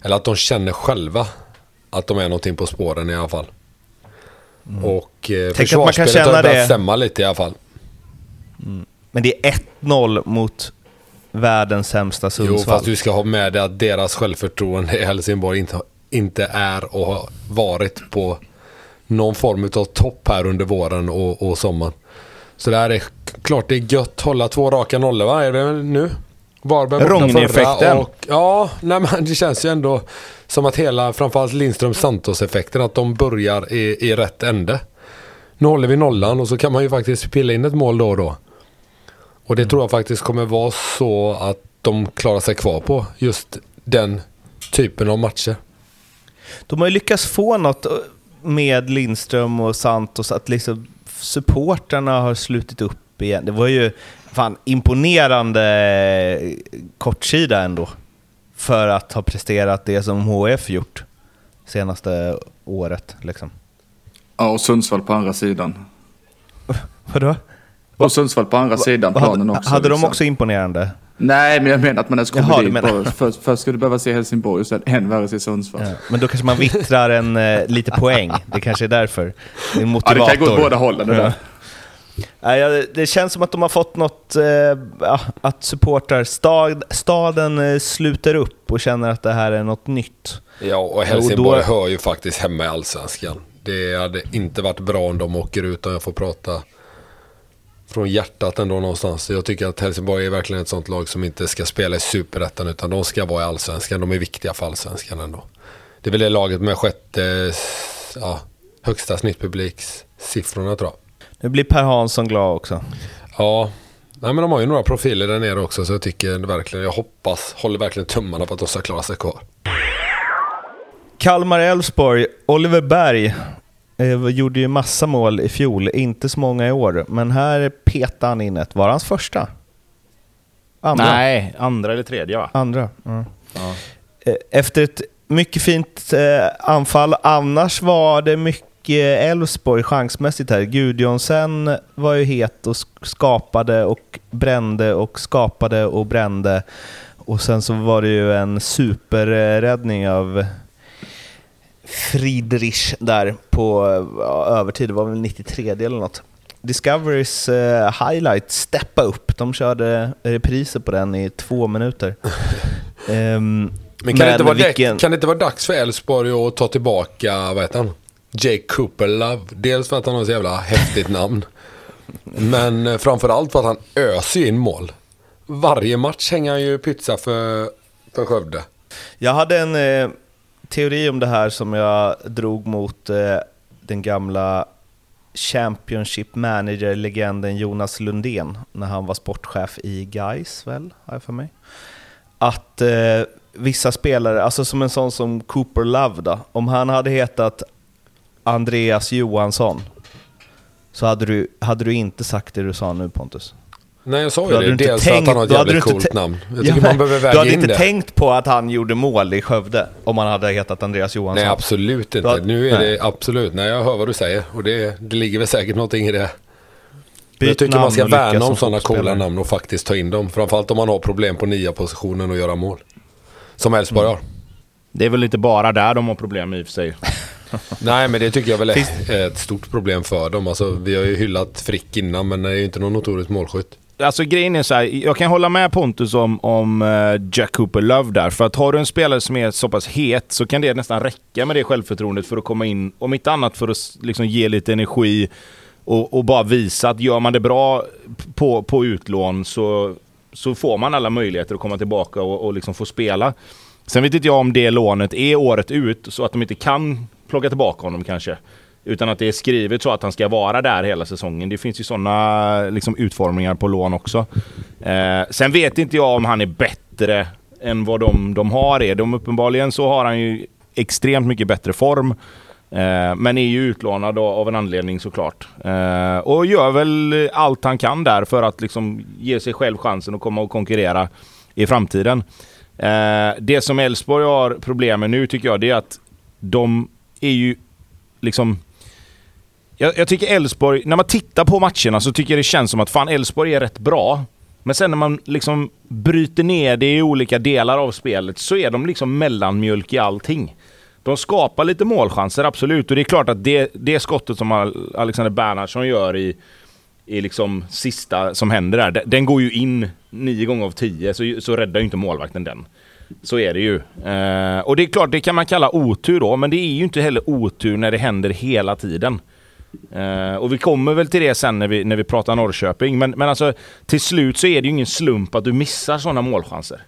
eller att de känner själva att de är någonting på spåren i alla fall. Och eh, Mm. Man kan försvarsspelet känna har börjat det. stämma lite i alla fall. Men det är 1-0 mot världens sämsta Jo, Sundsvall. fast du ska ha med dig att deras självförtroende i Helsingborg inte, inte är och har varit på någon form av topp här under våren och, och sommaren. Så det här är klart det är gött. Hålla två raka nollor va? Är det nu? Varberg förra och Ja, nej men det känns ju ändå som att hela, framförallt Lindström Santos-effekten, att de börjar i, i rätt ände. Nu håller vi nollan och så kan man ju faktiskt pilla in ett mål då och då. Och det tror jag faktiskt kommer vara så att de klarar sig kvar på just den typen av matcher. De har ju lyckats få något med Lindström och Santos, att liksom supporterna har slutit upp igen. Det var ju fan imponerande kortsida ändå, för att ha presterat det som HF gjort senaste året. Liksom. ja, och Sundsvall på andra sidan. Vadå? Och Sundsvall på andra sidan planen Hade, också. hade de liksom. också imponerande? Nej, men jag menar att man ens kommer Jaha, dit. menar- först, först ska du behöva se Helsingborg och sen än värre se Sundsvall. Ja, men då kanske man vittrar en eh, lite poäng. Det kanske är därför. Det är en Ja, motivator. det kan gå åt båda hållen det där. Nej, ja, det känns som att de har fått något, eh, att supportrar, stad, staden eh, sluter upp och känner att det här är något nytt. Ja, och Helsingborg Och då- hör ju faktiskt hemma i Allsvenskan. Det hade inte varit bra om de åker ut om jag får prata från hjärtat ändå någonstans. Jag tycker att Helsingborg är verkligen ett sånt lag som inte ska spela i superettan utan de ska vara i allsvenskan. De är viktiga för allsvenskan ändå. Det är väl det laget med sjätte, ja, högsta snittpublikssiffrorna tror jag. Nu blir Per Hansson glad också. Ja, Nej, men de har ju några profiler där nere också så jag tycker verkligen, jag hoppas, håller verkligen tummarna på att de ska klara sig kvar. Kalmar-Elfsborg, Oliver Berg eh, gjorde ju massa mål i fjol, inte så många i år, men här petade han in ett. Var hans första? Andra? Nej, andra eller tredje va? Andra. Mm. Ja. Eh, efter ett mycket fint eh, anfall, annars var det mycket Elfsborg chansmässigt här. Gudjonsen var ju het och skapade och brände och skapade och brände. Och sen så var det ju en superräddning av Friedrich där på övertid, det var väl 93 eller något. Discoverys uh, highlight, Steppa upp, de körde repriser på den i två minuter. um, men kan, det inte vara vilken... kan det inte vara dags för Elfsborg att ta tillbaka, vad heter han? Jake Cooper Love. Dels för att han har så jävla häftigt namn. Men eh, framförallt för att han öser in mål. Varje match hänger han ju pizza för, för Skövde. Jag hade en eh, teori om det här som jag drog mot eh, den gamla Championship Manager-legenden Jonas Lundén när han var sportchef i Gais väl, har jag för mig. Att eh, vissa spelare, alltså som en sån som Cooper Love då, om han hade hetat Andreas Johansson så hade du, hade du inte sagt det du sa nu Pontus. Nej, jag sa ju det. Dels tänkt, att han har ett jävligt coolt namn. Jag tycker ja, man behöver väga in det. Du hade inte det. tänkt på att han gjorde mål i Skövde om han hade hetat Andreas Johansson? Nej, absolut inte. Hade, nu är nej. det absolut. Nej, jag hör vad du säger. Och det, det ligger väl säkert någonting i det. Byt jag tycker man ska värna om sådana coola namn och faktiskt ta in dem. Framförallt om man har problem på nya positionen och göra mål. Som Elfsborg mm. har. Det är väl inte bara där de har problem i och för sig. Nej, men det tycker jag väl är ett stort problem för dem. Alltså, vi har ju hyllat Frick innan, men det är ju inte någon notorisk målskytt. Alltså grejen är så här, jag kan hålla med Pontus om, om uh, Jack Cooper Love där. För att har du en spelare som är så pass het så kan det nästan räcka med det självförtroendet för att komma in, om inte annat för att liksom ge lite energi och, och bara visa att gör man det bra på, på utlån så, så får man alla möjligheter att komma tillbaka och, och liksom få spela. Sen vet inte jag om det lånet är året ut så att de inte kan plocka tillbaka honom kanske. Utan att det är skrivet så att han ska vara där hela säsongen. Det finns ju sådana liksom, utformningar på lån också. Eh, sen vet inte jag om han är bättre än vad de, de har är. De uppenbarligen så har han ju extremt mycket bättre form. Eh, men är ju utlånad av en anledning såklart. Eh, och gör väl allt han kan där för att liksom ge sig själv chansen att komma och konkurrera i framtiden. Eh, det som Elfsborg har problem med nu tycker jag, det är att de är ju liksom... Jag, jag tycker Elfsborg, när man tittar på matcherna så tycker jag det känns som att fan Elfsborg är rätt bra. Men sen när man liksom bryter ner det i olika delar av spelet så är de liksom mellanmjölk i allting. De skapar lite målchanser, absolut. Och det är klart att det, det skottet som Alexander Bernhardsson gör i, i liksom sista som händer där, den går ju in nio gånger av tio, så, så räddar ju inte målvakten den. Så är det ju. Eh, och det är klart, det kan man kalla otur då, men det är ju inte heller otur när det händer hela tiden. Eh, och vi kommer väl till det sen när vi, när vi pratar Norrköping, men, men alltså till slut så är det ju ingen slump att du missar sådana målchanser.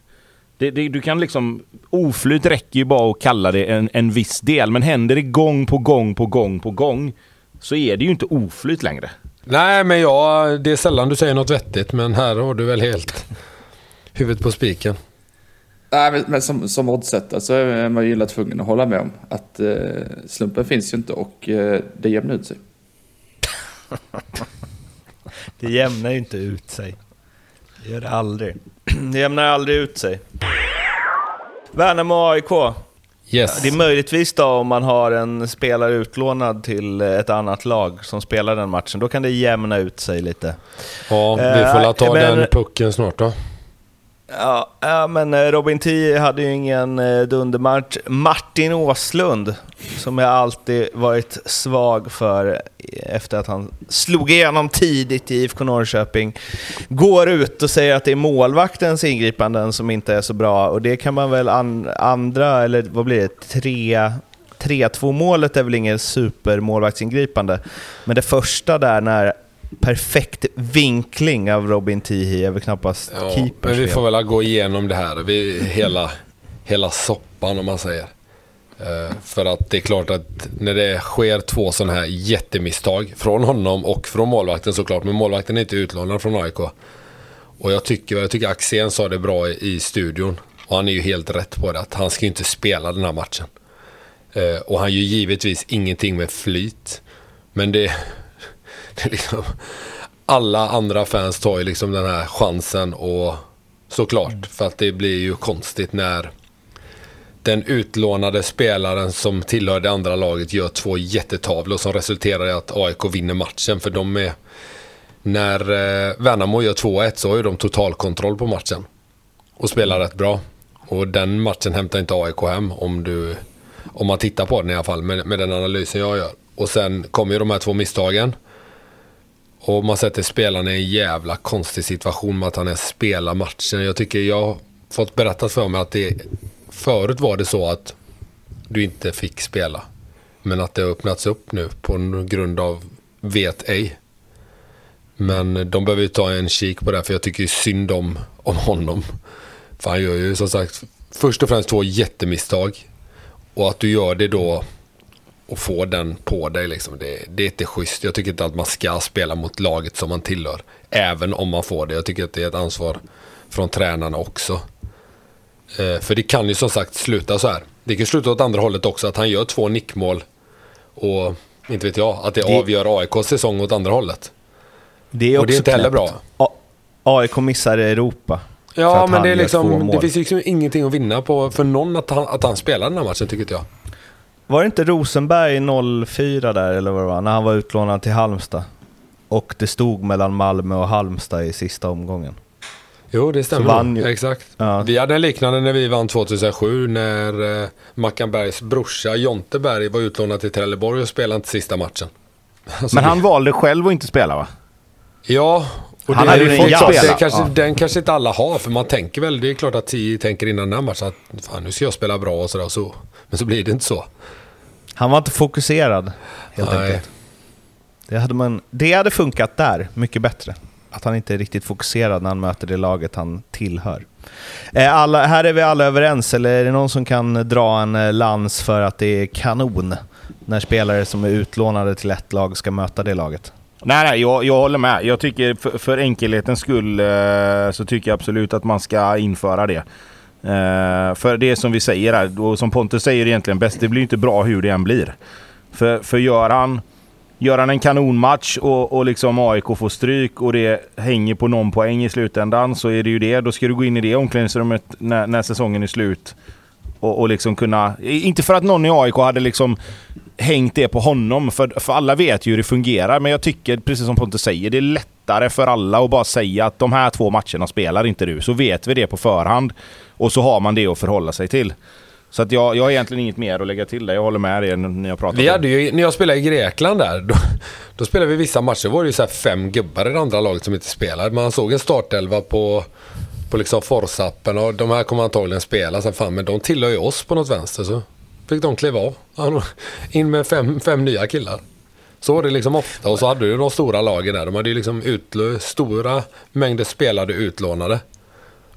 Det, det, du kan liksom... Oflyt räcker ju bara att kalla det en, en viss del, men händer det gång på gång på gång på gång så är det ju inte oflyt längre. Nej, men ja, det är sällan du säger något vettigt, men här har du väl helt huvudet på spiken. Nej, men, men som, som oddsättare så är man ju tvungen att hålla med om att eh, slumpen finns ju inte och eh, det jämnar ut sig. det jämnar ju inte ut sig. Det gör det aldrig. Det jämnar aldrig ut sig. Värnamo AIK. Yes. Det är möjligtvis då om man har en spelare utlånad till ett annat lag som spelar den matchen. Då kan det jämna ut sig lite. Ja, vi får uh, ta men, den pucken snart då. Ja, ja, men eh, Robin T hade ju ingen eh, dundermatch. Martin Åslund, som jag alltid varit svag för eh, efter att han slog igenom tidigt i IFK Norrköping, går ut och säger att det är målvaktens ingripanden som inte är så bra. Och det kan man väl an andra, eller vad blir det, tre 3-2 målet är väl ingen supermålvaktsingripande. Men det första där när perfekt vinkling av Robin Tihi är väl knappast Ja, keepers men vi får väl gå igenom det här. Vi, hela, hela soppan om man säger. Eh, för att det är klart att när det sker två sådana här jättemisstag från honom och från målvakten såklart. Men målvakten är inte utlånad från AIK. Och jag tycker, jag tycker Axén sa det bra i, i studion. Och han är ju helt rätt på det. Att han ska ju inte spela den här matchen. Eh, och han gör givetvis ingenting med flyt. Men det, liksom... Alla andra fans tar ju liksom den här chansen och såklart. För att det blir ju konstigt när den utlånade spelaren som tillhör det andra laget gör två jättetavlor som resulterar i att AIK vinner matchen. För de är... När eh, Värnamo gör 2-1 så har ju de total kontroll på matchen. Och spelar rätt bra. Och den matchen hämtar inte AIK hem om du... Om man tittar på den i alla fall med, med den analysen jag gör. Och sen kommer ju de här två misstagen. Och man sätter spelarna i en jävla konstig situation med att han är spelar matchen. Jag tycker jag har fått berättat för mig att det förut var det så att du inte fick spela. Men att det har öppnats upp nu på grund av vet ej. Men de behöver ju ta en kik på det här för jag tycker ju synd om, om honom. För han gör ju som sagt först och främst två jättemisstag. Och att du gör det då och får den på dig liksom. Det, det är inte schysst. Jag tycker inte att man ska spela mot laget som man tillhör. Även om man får det. Jag tycker att det är ett ansvar från tränarna också. Eh, för det kan ju som sagt sluta så här. Det kan sluta åt andra hållet också. Att han gör två nickmål. Och inte vet jag, att det, Det- avgör AIKs säsong åt andra hållet. Det är och det är inte heller bra. A- AIK missar Europa. Ja, men det är liksom, det finns liksom ingenting att vinna på för någon att han, att han spelar den här matchen tycker jag. Var det inte Rosenberg 04 där, eller vad det var, när han var utlånad till Halmstad? Och det stod mellan Malmö och Halmstad i sista omgången. Jo, det stämmer. Exakt. Ja. Vi hade en liknande när vi vann 2007 när eh, Mackan Bergs brorsa Jonte Berg var utlånad till Trelleborg och spelade inte sista matchen. Alltså, Men det- han valde själv att inte spela va? Ja, och Han det, hade det, ju jazz. det kanske, Ja. den kanske inte alla har. För man tänker väl, det är klart att Tio tänker innan den här matchen att fan, nu ska jag spela bra och sådär. Så, men så blir det inte så. Han var inte fokuserad, helt Nej. enkelt. Det hade, man, det hade funkat där mycket bättre. Att han inte är riktigt fokuserad när han möter det laget han tillhör. Alla, här är vi alla överens, eller är det någon som kan dra en eh, lans för att det är kanon när spelare som är utlånade till ett lag ska möta det laget? Nej, nej, jag, jag håller med. Jag tycker för, för enkelhetens skull eh, så tycker jag absolut att man ska införa det. Eh, för det som vi säger här, och som Pontus säger egentligen bäst, det blir inte bra hur det än blir. För, för gör, han, gör han en kanonmatch och, och liksom AIK får stryk och det hänger på någon poäng i slutändan så är det ju det. Då ska du gå in i det omklädningsrummet när, när säsongen är slut och, och liksom kunna... Inte för att någon i AIK hade liksom hängt det på honom, för, för alla vet ju hur det fungerar. Men jag tycker, precis som Pontus säger, det är lättare för alla att bara säga att de här två matcherna spelar inte du. Så vet vi det på förhand. Och så har man det att förhålla sig till. Så att jag, jag har egentligen inget mer att lägga till där. Jag håller med er när jag pratar Vi hade ju, när jag spelade i Grekland där, då, då spelade vi vissa matcher. var det ju så fem gubbar i det andra laget som inte spelade. Man såg en startelva på, på liksom Forsappen och de här kommer antagligen spela. Sen fan, men de tillhör ju oss på något vänster så fick de kliva av. In med fem, fem nya killar. Så var det liksom ofta. Och så hade du de stora lagen där. De hade ju liksom utlö, stora mängder spelade utlånade.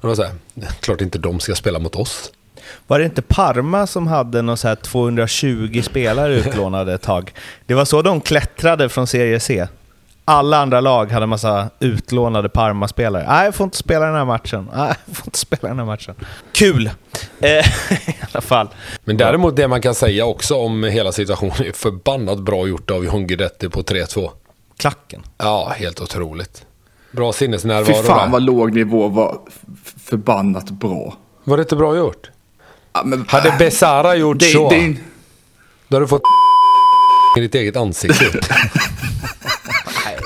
Och det var så här, klart inte de ska spela mot oss. Var det inte Parma som hade någon så här 220 spelare utlånade ett tag? Det var så de klättrade från Serie C. Alla andra lag hade massa utlånade Parma-spelare. Nej, jag får inte spela den här matchen. Nej, jag får inte spela den här matchen. Kul! Eh, I alla fall. Men däremot det man kan säga också om hela situationen är förbannat bra gjort av John Guidetti på 3-2. Klacken. Ja, helt otroligt. Bra Fy sinnesnärvaro fan där. vad låg nivå var förbannat bra. Var det inte bra gjort? Ja, men, Hade Besara gjort det, så, det, då hade du fått i ditt eget ansikte.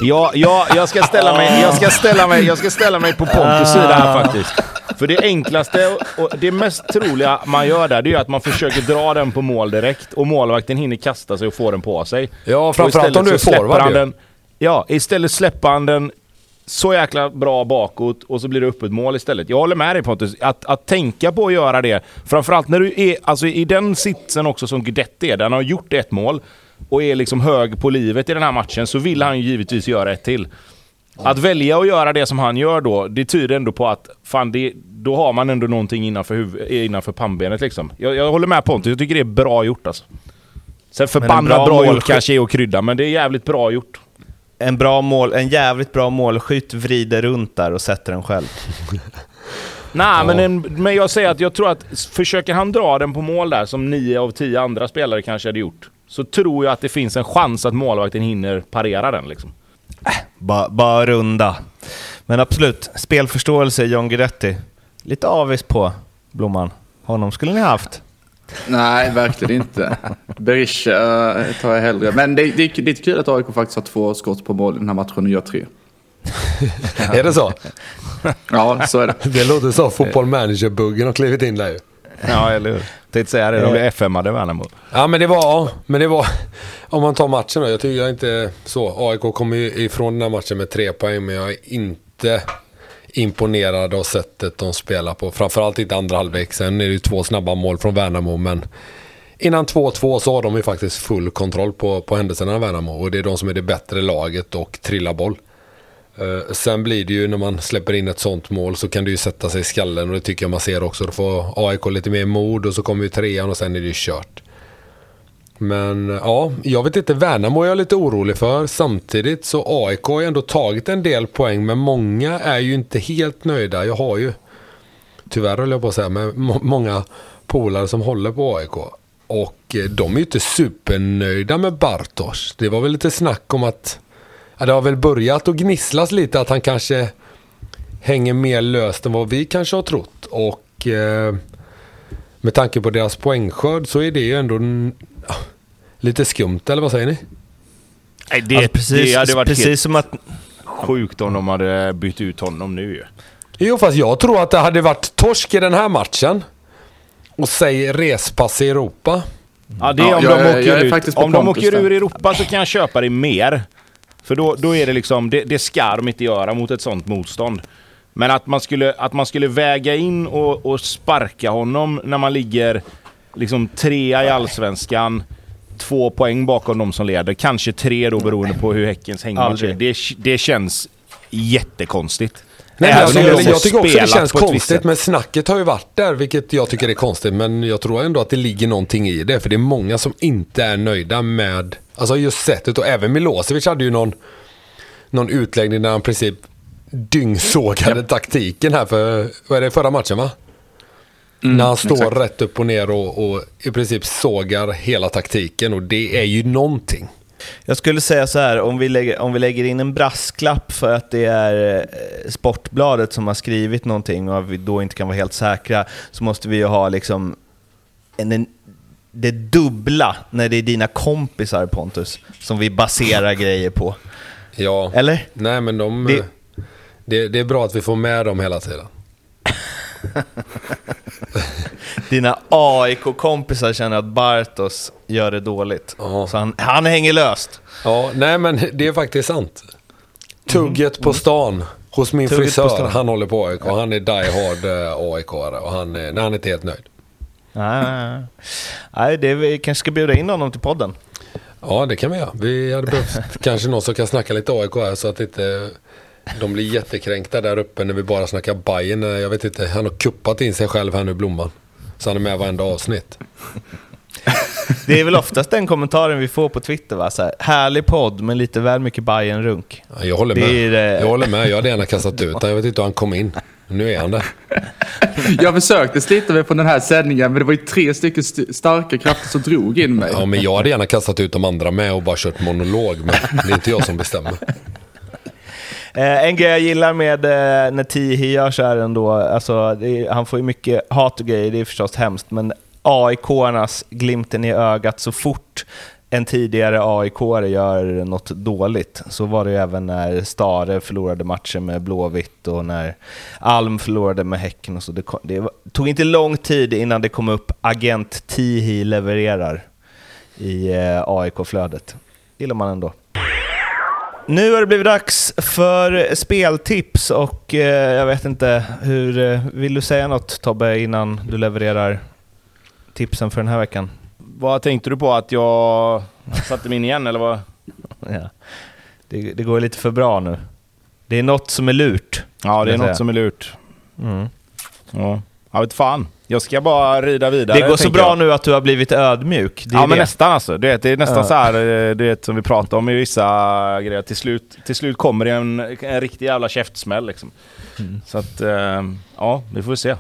Ja, ja, jag, ska ställa mig, jag, ska ställa mig, jag ska ställa mig på Pontus sida här faktiskt. För det enklaste och det mest troliga man gör där, det är att man försöker dra den på mål direkt och målvakten hinner kasta sig och få den på sig. Ja, framförallt istället om du är forward den, Ja, istället släpper han den så jäkla bra bakåt och så blir det öppet mål istället. Jag håller med dig Pontus, att, att tänka på att göra det. Framförallt när du är alltså, i den sitsen också som Guidetti är, där han har gjort ett mål och är liksom hög på livet i den här matchen, så vill han ju givetvis göra ett till. Att välja att göra det som han gör då, det tyder ändå på att fan, det, då har man ändå någonting innanför, huvud, innanför pannbenet liksom. Jag, jag håller med Pontus, jag tycker det är bra gjort alltså. Sen förbannat bra, bra gjort kanske är att krydda, men det är jävligt bra gjort. En, bra mål, en jävligt bra målskytt vrider runt där och sätter den själv. Nej, men, en, men jag säger att jag tror att försöker han dra den på mål där, som nio av tio andra spelare kanske hade gjort, så tror jag att det finns en chans att målvakten hinner parera den. Liksom. Äh, bara, bara runda. Men absolut, spelförståelse John Guidetti. Lite avis på Blomman. Honom skulle ni haft. Nej, verkligen inte. Berisha uh, tar jag hellre. Men det, det, det är lite kul att AIK faktiskt har två skott på mål i den här matchen och gör tre. är det så? ja, så är det. Det låter så. Fotboll manager-buggen har klivit in där ju. Ja, eller hur. Tänkte säga det, de blev FM-ade Värnamo. Ja, men det var, men det var, om man tar matchen då. Jag tycker jag inte så. AIK kommer ju ifrån den här matchen med tre poäng, men jag är inte imponerad av sättet de spelar på. Framförallt inte andra halvlek. Sen är det ju två snabba mål från Värnamo, men innan 2-2 så har de ju faktiskt full kontroll på, på händelserna i Värnamo. Och det är de som är det bättre laget och trillar boll. Uh, sen blir det ju när man släpper in ett sånt mål så kan det ju sätta sig i skallen och det tycker jag man ser också. Då får AIK lite mer mod och så kommer ju trean och sen är det ju kört. Men ja, jag vet inte. Värnamo är jag lite orolig för. Samtidigt så AIK har ju ändå tagit en del poäng men många är ju inte helt nöjda. Jag har ju, tyvärr höll jag på att säga, men många polare som håller på AIK. Och eh, de är ju inte supernöjda med Bartosz. Det var väl lite snack om att ja, det har väl börjat att gnisslas lite att han kanske hänger mer löst än vad vi kanske har trott. Och eh, med tanke på deras poängskörd så är det ju ändå lite skumt, eller vad säger ni? Nej, det, alltså, precis, det hade varit precis helt som att... sjukt om de hade bytt ut honom nu ju. Jo, fast jag tror att det hade varit torsk i den här matchen. Och säg respass i Europa. Ja, det är om ja, de åker, ut. Om de åker ur Europa så kan jag köpa det mer. För då, då är det liksom, det, det ska de inte göra mot ett sånt motstånd. Men att man skulle, att man skulle väga in och, och sparka honom när man ligger liksom trea i Allsvenskan, två poäng bakom de som leder, kanske tre då beroende på hur Häckens hängmatch är. Det, det känns jättekonstigt. Nej, men alltså, jag, jag tycker också det känns konstigt, men snacket har ju varit där, vilket jag tycker är konstigt. Men jag tror ändå att det ligger någonting i det, för det är många som inte är nöjda med alltså just sättet. Och även Milosevic hade ju någon, någon utläggning där han i princip dyngsågade taktiken här för, vad är det, förra matchen va? Mm, När han står exakt. rätt upp och ner och, och i princip sågar hela taktiken och det är ju någonting. Jag skulle säga så här, om vi, lägger, om vi lägger in en brasklapp för att det är eh, Sportbladet som har skrivit någonting och vi då inte kan vara helt säkra, så måste vi ju ha liksom en, en, det dubbla när det är dina kompisar Pontus, som vi baserar grejer på. Ja, Eller? Nej men de... Det, det, det är bra att vi får med dem hela tiden. Dina AIK-kompisar känner att Bartos gör det dåligt. Ja. Så han, han hänger löst. Ja, nej men det är faktiskt sant. Tugget mm. på stan hos min Tugget frisör, han håller på AIK. Han är die hard eh, aik och han är, nej, han är inte helt nöjd. Nej, nej det, vi kanske ska bjuda in honom till podden. Ja, det kan vi göra. Vi hade behövt kanske någon som kan snacka lite AIK här så att inte de blir jättekränkta där uppe när vi bara snackar Bajen. Jag vet inte, han har kuppat in sig själv här nu, Blomman. Så han är med varenda avsnitt. Det är väl oftast den kommentaren vi får på Twitter va? Så här, härlig podd men lite väl mycket Bajen runk ja, Jag håller med. Är, jag håller med. Jag hade gärna kastat ut Jag vet inte hur han kom in. Nu är han där. Jag försökte slita mig på den här sändningen men det var ju tre stycken st starka krafter som drog in mig. Ja men jag hade gärna kastat ut de andra med och bara kört monolog. Men det är inte jag som bestämmer. Eh, en grej jag gillar med eh, när Tihi gör så här ändå, alltså, är, han får ju mycket hat och grejer, det är förstås hemskt, men AIK-arnas glimten i ögat så fort en tidigare aik gör något dåligt. Så var det ju även när Stare förlorade matchen med Blåvitt och när Alm förlorade med Häcken. Och så. Det, kom, det tog inte lång tid innan det kom upp Agent Tihi levererar i eh, AIK-flödet. gillar man ändå. Nu har det blivit dags för speltips och eh, jag vet inte, hur eh, vill du säga något Tobbe innan du levererar tipsen för den här veckan? Vad tänkte du på? Att jag satte mig in igen eller vad? Ja. Det, det går lite för bra nu. Det är något som är lurt. Ja, det är jag säga. något som är lurt. Mm. Ja. Jag vet fan. Jag ska bara rida vidare. Det går så bra jag. nu att du har blivit ödmjuk. Det är Ja, men det. nästan alltså. Du vet, det är nästan Ja. så här eh, du vet, som vi pratar om i vissa grejer. Till slut, till slut kommer det en, en riktig jävla käftsmäll liksom. Mm. Så att, eh, ja, vi får se.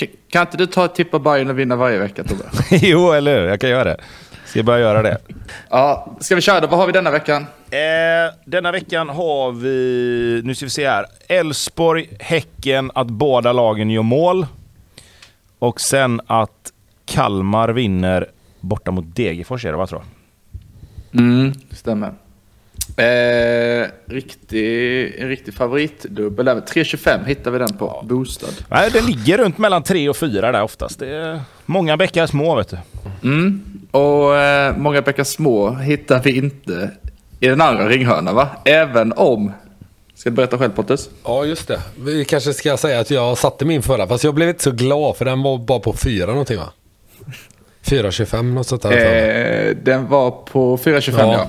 K- Kan inte du ta ett tipp på Bayern och vinna varje vecka Tobbe? jo, eller hur? Jag kan göra det. Ska börja göra det. Ja, ska vi köra då? Vad har vi denna veckan? Eh, denna veckan har vi, nu ska vi se här, Elfsborg, Häcken, att båda lagen gör mål. Och sen att Kalmar vinner borta mot Degerfors är det va tror jag? Mm, stämmer. Eh, riktig, en riktig favoritdubbel. där. 3.25 hittar vi den på. Boostad. Nej, det ligger runt mellan tre och fyra där oftast. Det är många bäckar små vet du. Mm. Och eh, många bäckar små hittar vi inte i den andra ringhörnan va? Även om... Ska du berätta själv Pontus? Ja, just det. Vi kanske ska säga att jag satte min förra, fast jag blev inte så glad för den var bara på 4 någonting va? 4,25 något sånt där. Eh, den var på 4.25 ja. Ja.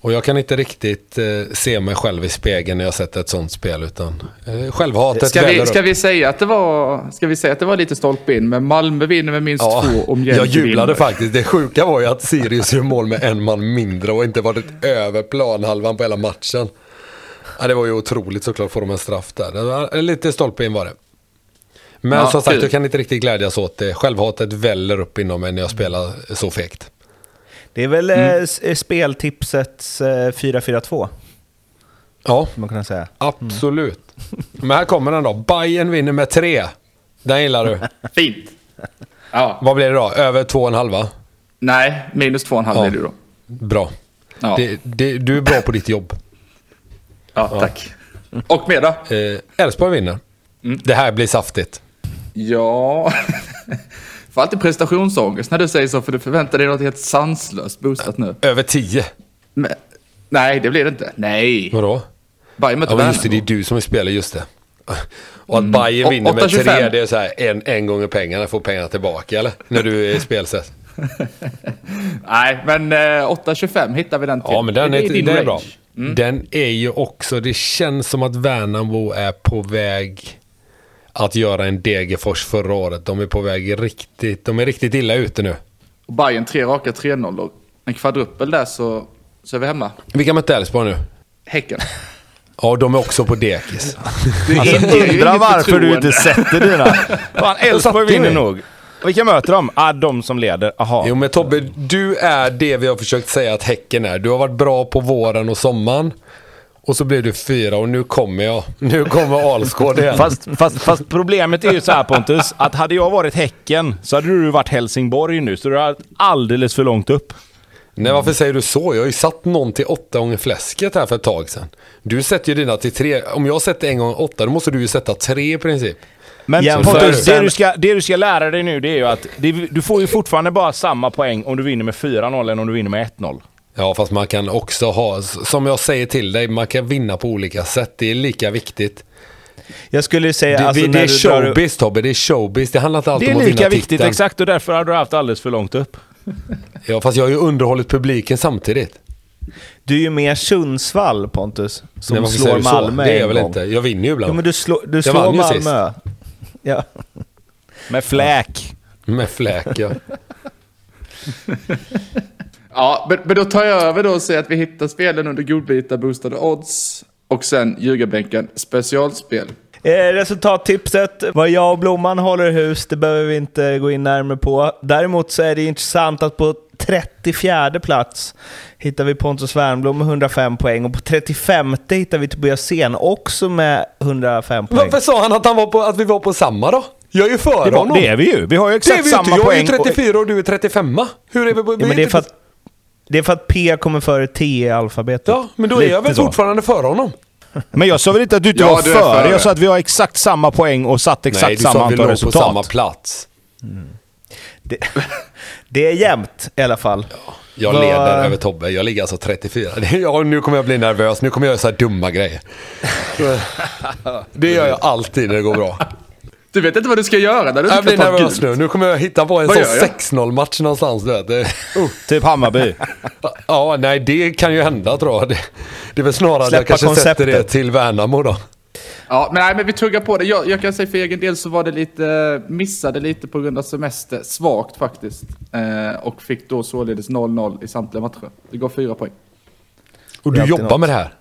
Och jag kan inte riktigt eh, se mig själv i spegeln när jag sätter ett sånt spel utan eh, självhatet Ska vi, ska, upp. vi säga att det var, ska vi säga att det var lite stolpe in, men Malmö vinner med minst Ja, två om jag Mjällby jublade vinner. faktiskt. Det sjuka var ju att Sirius gör mål med en man mindre och inte varit över planhalvan på hela matchen. Ja, det var ju otroligt såklart, får de en straff där. Det var lite stolpe in var det. Men Ja, som sagt, jag kan inte riktigt glädjas åt det. Självhatet väller upp inom mig när jag spelar så fegt. Det är väl eh, s- eh, speltipsets eh, 4-4-2, Ja, skulle man kunna säga. absolut. Men här kommer den då. Bayern vinner med tre. Den gillar du. Fint! Ja, Vad blir det då? Över två och en halva? nej, minus två och en halv Ja. blir det då. Bra. Ja, Det, det, du är bra på ditt jobb. Ja tack. Och med då? Eh, Elfsborg vinner. Det här blir saftigt. Ja... Får alltid prestationsångest när du säger så, för du förväntar dig något helt sanslöst boostat nu. Över tio. Men, nej, det blir det inte. Nej. Vadå? Bayern möter Ja, men just det, det är du som spelar, just det. Och att Bayern Och- vinner med 8,25. tre, det är så här en, en gånger pengarna, får pengarna tillbaka eller? När du är i spelsätt. Nej, men eh, 8.25 hittar vi den till. Ja, men den Det är, den är range. Bra. Den är ju också, det känns som att Värnamo är på väg att göra en Degerfors förra året. De är på väg riktigt, de är riktigt illa ute nu. Och Bayern tre raka 3-0. En kvadruppel där så, så är vi hemma. Vilka mötte Elfsborg nu? Häcken. Ja, de är också på dekis. Alltså, inget varför du inte sätter dina. Fan, Elfsborg vinner nog. Vilka möter de? Ah, de som leder. Aha. Jo men Tobbe, du är det vi har försökt säga att Häcken är. Du har varit bra på våren och sommaren. Och så blev du fyra och nu kommer jag. Nu kommer Alsgård igen. Fast, fast, fast problemet är ju så här Pontus, att hade jag varit Häcken så hade du varit Helsingborg nu, så du har alldeles för långt upp. Nej varför säger du så? Jag har ju satt någon till åtta gånger fläsket här för ett tag sedan. Du sätter ju dina till tre. Om jag sätter en gång åtta då måste du ju sätta tre i princip. Men Jämför Pontus, det du, ska, det du ska lära dig nu det är ju att det, du får ju fortfarande bara samma poäng om du vinner med 4-0 än om du vinner med 1-0. Ja fast man kan också ha, som jag säger till dig, man kan vinna på olika sätt. Det är lika viktigt. Jag skulle säga, Det, alltså, det, det är showbiz Tobbe, det är showbiz. Det handlar inte alltid Det är om att lika vinna viktigt, titeln. exakt, och därför har du haft alldeles för långt upp. Ja fast jag har ju underhållit publiken samtidigt. Du är ju mer Sundsvall, Pontus, som Nej, slår du så? Malmö Det är jag väl gång. inte. Jag vinner ju ibland. Jo, men du, slår du slår ju sist. Ja. Med fläk. Med fläk ja. Ja, men, men då tar jag över då och säger att vi hittar spelen under godbitar, boostade odds. Och sen ljugarbänken specialspel. Eh, Resultattipset, vad jag och Blomman håller hus, det behöver vi inte gå in närmare på. Däremot så är det intressant att på 34 plats hittar vi Pontus Wernbloom med 105 poäng och på 35 hittar vi Tobias Sen också med 105 poäng. Varför sa han att, han var på, att vi var på samma då? Jag är ju före Det, honom. det är vi ju. Vi har ju Det är exakt vi ju samma inte. Jag poäng. är ju 34 och du är 35. Hur är vi vi Ja, men är det, är för att, det är för att P kommer före T i alfabetet. Ja, men då är jag väl Lite så. fortfarande före honom? Men jag sa väl inte att du inte Ja, var du är före? före. Jag sa att vi har exakt samma poäng och satt exakt Nej, du samma sa att vi antal låg på resultat. samma plats. Det, det är jämnt i alla fall. Jag Vad- leder över Tobbe. Jag ligger alltså 34. Det- Ja, nu kommer jag bli nervös. Nu kommer jag göra så här dumma grejer. Det gör jag alltid när det går bra. Du vet inte vad du ska göra när du inte Jag blir nervös nu. Nu kommer jag hitta på en Vad sån gör jag? 6-0 match någonstans. Du vet. Det, Typ Hammarby. ja, nej det kan ju hända tror jag. Det, det är väl snarare att jag kanske sätter det konceptet. till Värnamo då. Ja, men, nej, men vi tuggar på det. Jag, jag kan säga för egen del så var det lite, missade lite på grund av semester. Svagt faktiskt. Eh, och fick då således 0-0 i samtliga matcher. Det går fyra poäng. Och du jobbar något. med det här.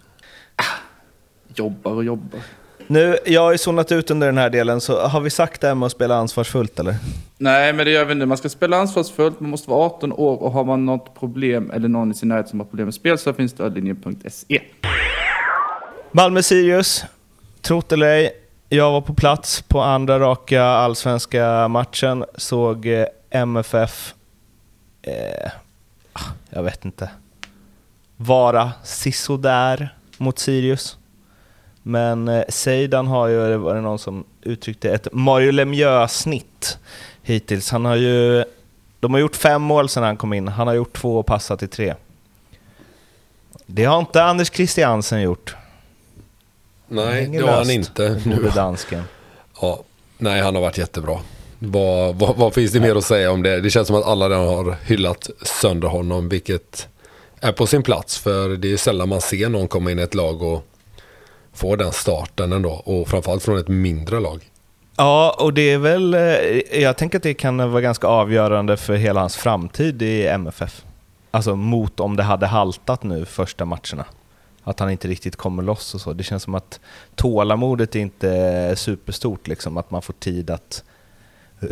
Jobbar och jobbar. Nu, jag har ju zonat ut under den här delen, så har vi sagt det här med att spela ansvarsfullt eller? Nej, men det gör vi nu. Man ska spela ansvarsfullt, man måste vara 18 år och har man något problem eller någon i sin närhet som har problem med spel så finns stödlinjen.se. Malmö-Sirius, trott eller ej, jag var på plats på andra raka allsvenska matchen, såg MFF, eh, eh ah, jag vet inte, vara sisådär mot Sirius. Men eh, Seidan har ju, var det någon som uttryckte, ett Mario Lemieux-snitt hittills. Han har ju, de har gjort fem mål sedan han kom in, han har gjort två och passat i tre. Det har inte Anders Christiansen gjort. Nej, det har han inte. Nu. dansken. Ja, nej, han har varit jättebra. Vad, vad, vad finns det mer att säga om det? Det känns som att alla redan har hyllat sönder honom, vilket är på sin plats. För det är sällan man ser någon komma in i ett lag och få den starten ändå. Och framförallt från ett mindre lag. Ja, och det är väl... eh, Jag tänker att det kan vara ganska avgörande för hela hans framtid i MFF. Alltså mot om det hade haltat nu första matcherna. Att han inte riktigt kommer loss och så. Det känns som att tålamodet är inte är superstort liksom. Att man får tid att eh,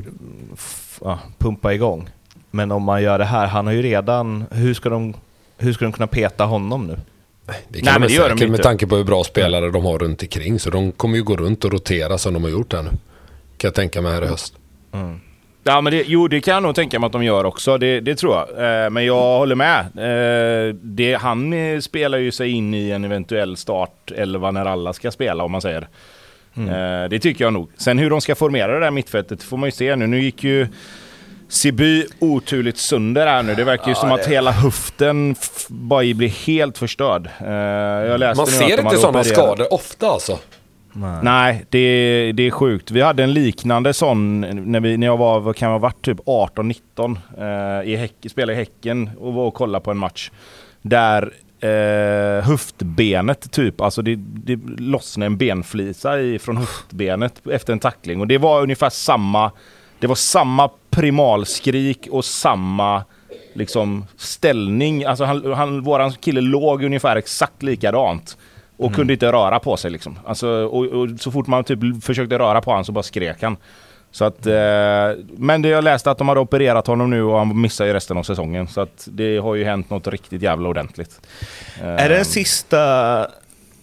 ja, pumpa igång. Men om man gör det här, han har ju redan... Hur ska de, hur ska de kunna peta honom nu? Det Nej, kan men man det gör de säkert med inte. tanke på hur bra spelare de har runt omkring. Så de kommer ju gå runt och rotera som de har gjort här nu. Kan jag tänka mig här i höst. Ja, men det, jo, det kan jag nog tänka mig att de gör också. Det, det tror jag. Eh, men jag håller med. Eh, det, han eh, spelar ju sig in i en eventuell start 11 när alla ska spela, om man säger. Eh, det tycker jag nog. Sen hur de ska formera det där mittfältet får man ju se nu. Nu gick ju Siby oturligt sönder här nu. Det verkar ju som att hela höften bara blir helt förstörd. Eh, jag läste Man ser inte sådana opererat. skador ofta alltså. Nej, det, det är sjukt. Vi hade en liknande sån när, vi, när jag var, vad kan jag ha varit, typ 18-19. Eh, i häck, spelade i Häcken och var och kollade på en match. Där eh, höftbenet typ, alltså det, det lossnade en benflisa från höftbenet efter en tackling. Och det var ungefär samma, det var samma primalskrik och samma liksom ställning. Alltså han, han, våran kille låg ungefär exakt likadant. Och kunde inte röra på sig liksom. Alltså, och, och så fort man typ försökte röra på honom så bara skrek han. Så att, eh, men det jag läste att de hade opererat honom nu och han missar ju resten av säsongen. Så att det har ju hänt något riktigt jävla ordentligt. Är det en sista,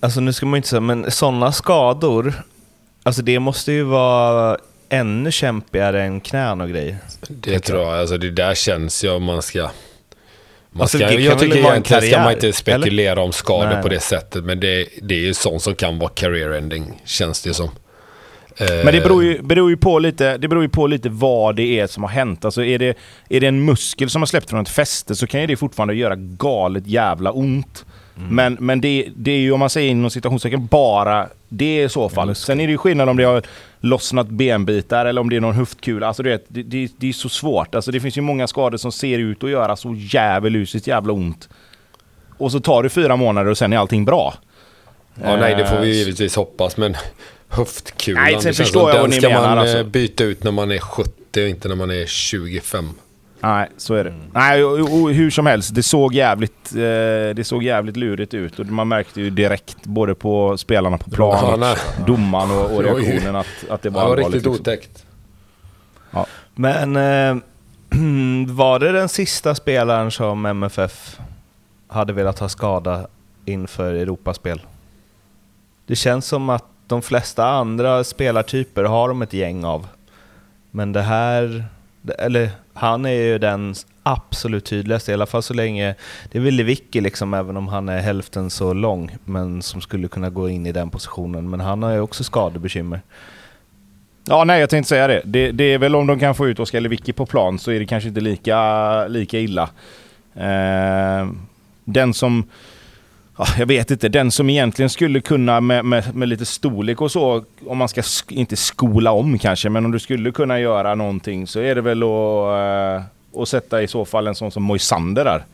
alltså nu ska man inte säga, men sådana skador, alltså det måste ju vara ännu kämpigare än knän och grejer. Det tror jag. Alltså det där känns ju om man ska... Man Alltså, ska kan jag tycker egentligen ska man karriär, inte spekulera om skador Nej, på det sättet. Men det, det är ju sånt som kan vara career ending, känns det som. Men det beror, ju, beror ju på lite, det beror ju på lite vad det är som har hänt. Alltså är det, är det en muskel som har släppt från ett fäste så kan ju det fortfarande göra galet jävla ont. Men, men det, det är ju om man säger inom citationstecken bara det i så fall. Sen är det ju skillnad om det har lossnat benbitar eller om det är någon höftkula. Alltså du vet, det, det, det är så svårt. Alltså det finns ju många skador som ser ut att göra så jävelusiskt jävla ont. Och så tar det fyra månader och sen är allting bra. Ja, nej, det får vi Eh, givetvis hoppas. Men höftkulan, Nej, sen förstår jag vad den ni ska menar, man eh, alltså. byta ut när man är 70 och inte när man är 25. Nej, så är det. Nej, och, och, hur som helst, det såg jävligt, eh, det såg jävligt lurigt ut och man märkte ju direkt både på spelarna på plan, Ja, domaren och, och reaktionen att, att det Det var var allvarligt. riktigt liksom. otäckt. Men eh, var det den sista spelaren som MFF hade velat ha skada inför Europaspel? Det känns som att de flesta andra spelartyper har de ett gäng av. Men det här, eller han är ju den absolut tydligaste, i alla fall så länge, det är väl Lewicki liksom, även om han är hälften så lång, men som skulle kunna gå in i den positionen. Men han har ju också skadebekymmer. Ja, nej, jag tänkte säga det. det. Det är väl om de kan få ut Oskar Lewicki på plan så är det kanske inte lika, lika illa. Eh, den som jag vet inte, den som egentligen skulle kunna med, med, med lite storlek och så, om man ska sk inte skola om kanske, men om du skulle kunna göra någonting så är det väl att, uh, att sätta i så fall en sån som Moisander där.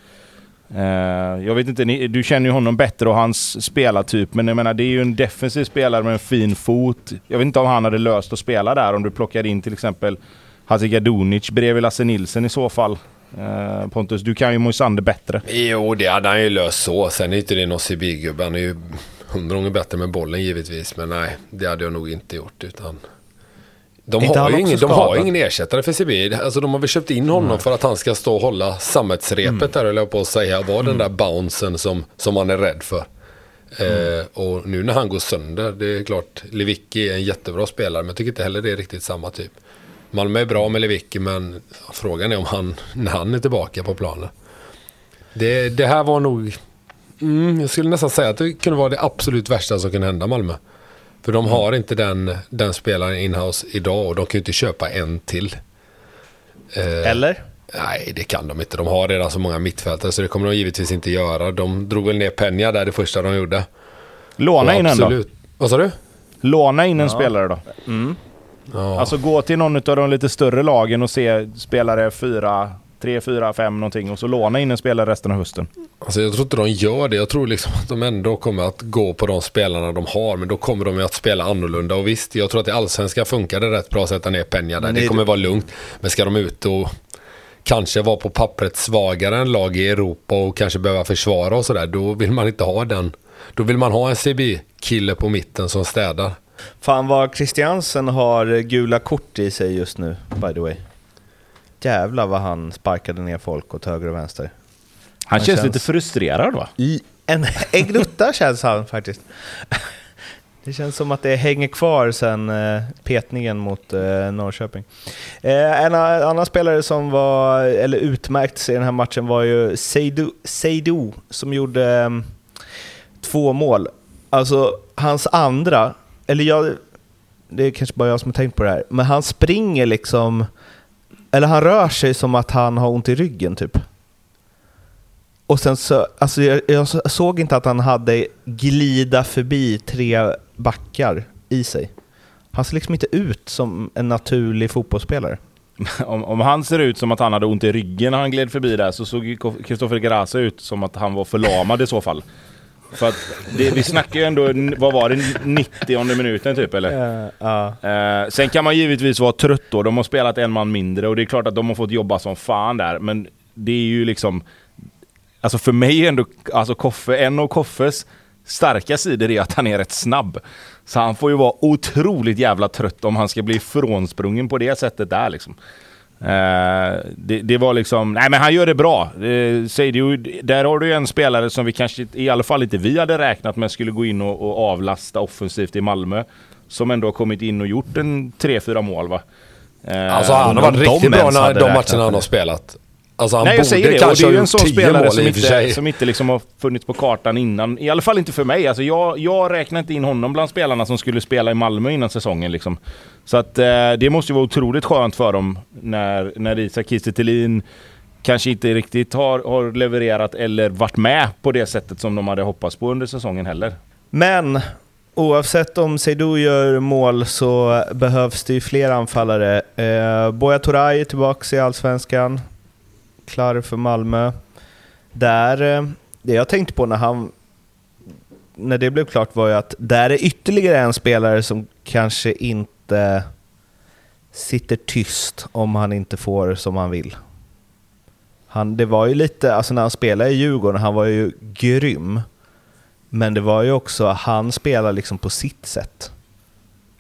Uh, jag vet inte, ni, du känner ju honom bättre och hans spelartyp, men jag menar det är ju en defensiv spelare med en fin fot. Jag vet inte om han hade löst att spela där om du plockar in till exempel Hazigadunic bredvid Lasse Nilsen i så fall. Uh, Pontus, du kan ju Moisander bättre. Jo, det hade han ju löst så. Sen är inte det någon CB-gubbe. Han är ju hundra gånger bättre med bollen givetvis. Men nej, det hade jag nog inte gjort. Utan... De, har ju, ingen, de har ingen ersättare för CB. Alltså de har väl köpt in honom mm. för att han ska stå och hålla sammetsrepet mm. där, höll jag på att säga. Var mm. den där bouncen som, som man är rädd för. Mm. Eh, och nu när han går sönder, det är klart, Lewicki är en jättebra spelare, men jag tycker inte heller det är riktigt samma typ. Malmö är bra med Lewicki men frågan är om han, när han är tillbaka på planen. Det, det här var nog, mm, jag skulle nästan säga att det kunde vara det absolut värsta som kunde hända Malmö. För de har inte den, den spelaren inhouse idag och de kan ju inte köpa en till. Eh, Eller? Nej, det kan de inte. De har redan så många mittfältare så det kommer de givetvis inte göra. De drog väl ner Penja där det första de gjorde. Låna in en då? Vad sa du? Låna in en ja. spelare då. Mm. Ja. Alltså gå till någon av de lite större lagen och se spelare 4, 3, 4, 5 någonting och så låna in en spelare resten av hösten. Alltså jag tror inte de gör det. Jag tror liksom att de ändå kommer att gå på de spelarna de har. Men då kommer de att spela annorlunda. Och visst, jag tror att i allsvenskan funkar det rätt bra att sätta ner Penja där. Det kommer vara lugnt. Men ska de ut och kanske vara på pappret svagare än lag i Europa och kanske behöva försvara och sådär. Då vill man inte ha den. Då vill man ha en CB-kille på mitten som städar. Fan vad Christiansen har gula kort i sig just nu, by the way. Jävlar vad han sparkade ner folk åt höger och vänster. Han, han känns, känns, lite frustrerad va? En, en glutta känns han faktiskt. Det känns som att det hänger kvar sen eh, petningen mot eh, Norrköping. Eh, en annan spelare som var, eller utmärkt i den här matchen var ju Seydou, Seydou som gjorde eh, två mål. Alltså hans andra eller jag, det är kanske bara jag som har tänkt på det här, men han springer liksom, eller han rör sig som att han har ont i ryggen typ. Och sen så, alltså jag, jag såg inte att han hade glida förbi tre backar i sig. Han ser liksom inte ut som en naturlig fotbollsspelare. Om, om, han ser ut som att han hade ont i ryggen när han gled förbi där så såg Kristoffer Grasa ut som att han var förlamad i så fall. För att det, vi snackar ju ändå, vad var det, 90 minuten typ eller? Uh, uh. Uh, sen kan man givetvis vara trött då, de har spelat en man mindre och det är klart att de har fått jobba som fan där. Men det är ju liksom, alltså för mig är ändå, alltså Koffe, en av Koffes starka sidor är att han är rätt snabb. Så han får ju vara otroligt jävla trött om han ska bli frånsprungen på det sättet där liksom. Uh, det, det, var liksom, nej men han gör det bra. Uh, du, där har du en spelare som vi kanske, i alla fall inte vi hade räknat med skulle gå in och, och avlasta offensivt i Malmö. Som ändå har kommit in och gjort en 3-4 mål va. Uh, alltså han har varit riktigt bra när de matcherna han har spelat. Alltså han Nej, jag säger det. Och det är ju en sån spelare som inte, som inte liksom har funnits på kartan innan. I alla fall inte för mig. Alltså jag, jag räknar inte in honom bland spelarna som skulle spela i Malmö innan säsongen. Liksom. Så att eh, det måste ju vara otroligt skönt för dem när, när Isak Kiese kanske inte riktigt har, har levererat eller varit med på det sättet som de hade hoppats på under säsongen heller. Men Oavsett om Seydou gör mål så behövs det ju fler anfallare. Eh, Boja Toray är tillbaka i Allsvenskan klar för Malmö. Där, eh, det jag tänkte på när han när det blev klart var ju att där är ytterligare en spelare som kanske inte sitter tyst om han inte får som han vill. Han, det var ju lite, alltså när han spelade i Djurgården, han var ju grym. Men det var ju också, han spelade liksom på sitt sätt.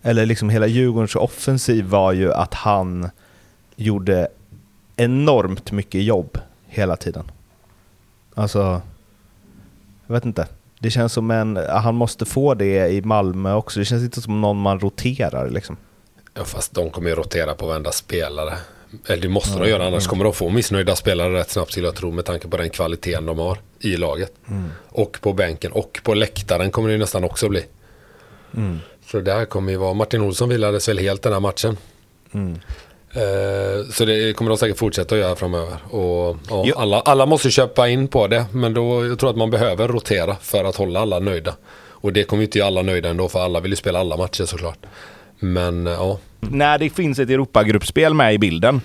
Eller liksom hela Djurgårdens offensiv var ju att han gjorde enormt mycket jobb hela tiden. Alltså, jag vet inte. Det känns som en, han måste få det i Malmö också. Det känns inte som någon man roterar liksom. Ja, fast de kommer ju rotera på varenda spelare. Eller det måste mm. de göra, annars kommer de få missnöjda spelare rätt snabbt till jag tror med tanke på den kvaliteten de har i laget. Mm. Och på bänken och på läktaren kommer det nästan också bli. Mm. Så där kommer ju vara, Martin Olsson vilades väl helt den här matchen. Mm. Eh, Så det kommer de säkert fortsätta att göra framöver. Och, Jo. alla, alla måste köpa in på det. Men då, jag tror att man behöver rotera för att hålla alla nöjda. Och det kommer ju inte göra alla nöjda ändå för alla vill ju spela alla matcher såklart. Men eh, ja, När det finns ett Europagruppspel med i bilden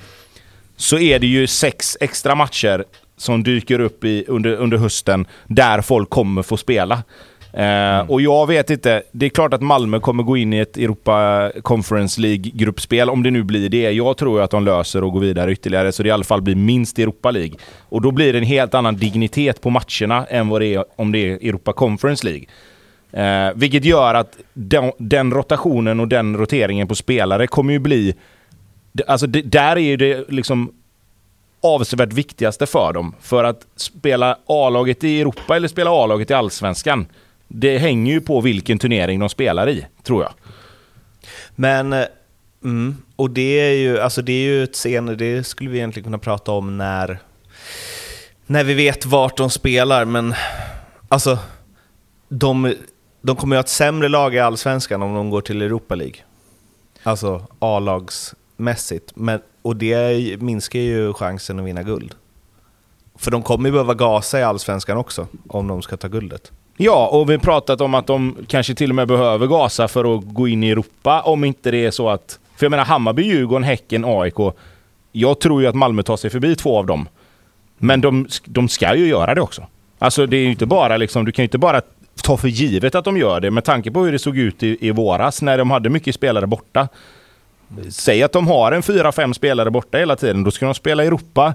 så är det ju sex extra matcher som dyker upp i, under, under hösten där folk kommer få spela. Eh, Och jag vet inte, det är klart att Malmö kommer gå in i ett Europa Conference League-gruppspel om det nu blir det. Jag tror ju att de löser och går vidare ytterligare så det i alla fall blir minst Europa League. Och då blir det en helt annan dignitet på matcherna än vad det är om det är Europa Conference League. Eh, vilket gör att den, den rotationen och den roteringen på spelare kommer ju bli... Alltså det, där är ju det liksom avsevärt viktigaste för dem. För att spela A-laget i Europa eller spela A-laget i Allsvenskan. Det hänger ju på vilken turnering de spelar i, tror jag. Men, eh, mm, och det är ju, alltså det är ju ett scen, det skulle vi egentligen kunna prata om när, när vi vet vart de spelar, men alltså, de, de kommer ju ha ett sämre lag i Allsvenskan om de går till Europa League. Alltså A-lagsmässigt, men, och det minskar ju chansen att vinna guld. För de kommer ju behöva gasa i Allsvenskan också, om de ska ta guldet. Ja, och vi har pratat om att de kanske till och med behöver gasa för att gå in i Europa om inte det är så att... För jag menar Hammarby, Djurgården, Häcken, AIK. Jag tror ju att Malmö tar sig förbi två av dem. Men de, de ska ju göra det också. Alltså det är ju inte bara liksom, du kan ju inte bara ta för givet att de gör det med tanke på hur det såg ut i, i våras när de hade mycket spelare borta. Säg att de har en fyra, fem spelare borta hela tiden. Då ska de spela Europa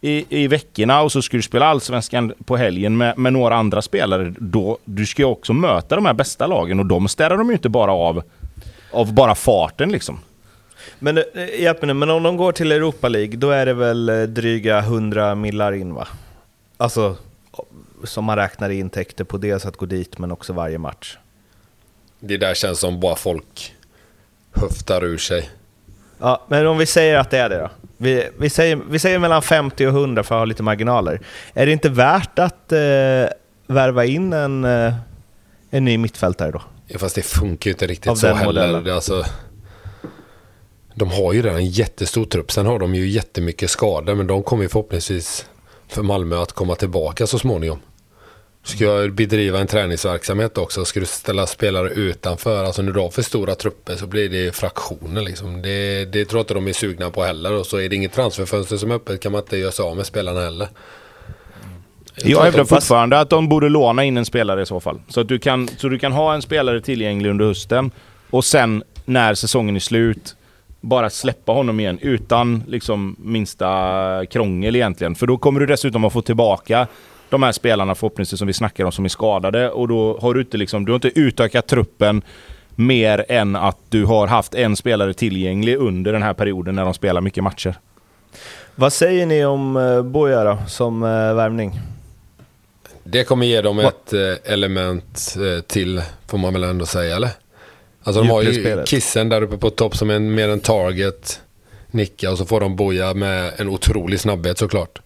i, i veckorna och så ska du spela Allsvenskan på helgen med, med några andra spelare. Då, du ska ju också möta de här bästa lagen och de städar de ju inte bara av, av bara farten liksom. Men, eh, hjälp mig nu, men om de går till Europa League, då är det väl eh, dryga 100 millar in va? Alltså, som man räknar i intäkter på dels att gå dit, men också varje match. det där känns som bara folk höftar ur sig. Ja, men om vi säger att det är det då? Vi, vi, säger, vi säger mellan 50 och 100 för att ha lite marginaler. Är det inte värt att eh, värva in en, eh, en ny mittfältare då? Ja, fast det funkar ju inte riktigt Av så heller. modellen. Alltså, de har ju redan en jättestor trupp. Sen har de ju jättemycket skador. Men de kommer ju förhoppningsvis för Malmö att komma tillbaka så småningom. Ska jag bedriva en träningsverksamhet också, ska du ställa spelare utanför, alltså när du har för stora trupper så blir det fraktioner liksom. Det, det tror jag inte de är sugna på heller och så är det inget transferfönster som är öppet kan man inte göra sig av med spelarna heller. Jag hävdar de- fortfarande att de borde låna in en spelare i så fall. Så att du kan, så du kan ha en spelare tillgänglig under hösten och sen när säsongen är slut bara släppa honom igen utan liksom minsta krångel egentligen. För då kommer du dessutom att få tillbaka de här spelarna förhoppningsvis som vi snackar om som är skadade och då har du inte liksom, du har inte utökat truppen mer än att du har haft en spelare tillgänglig under den här perioden när de spelar mycket matcher. Vad säger ni om eh, Boja då, som eh, värvning? Det kommer ge dem ett eh, element till, får man väl ändå säga, eller? Alltså de har ju. Kissen där uppe på topp som är mer en target, nicka och så får de Boja med en otrolig snabbhet såklart.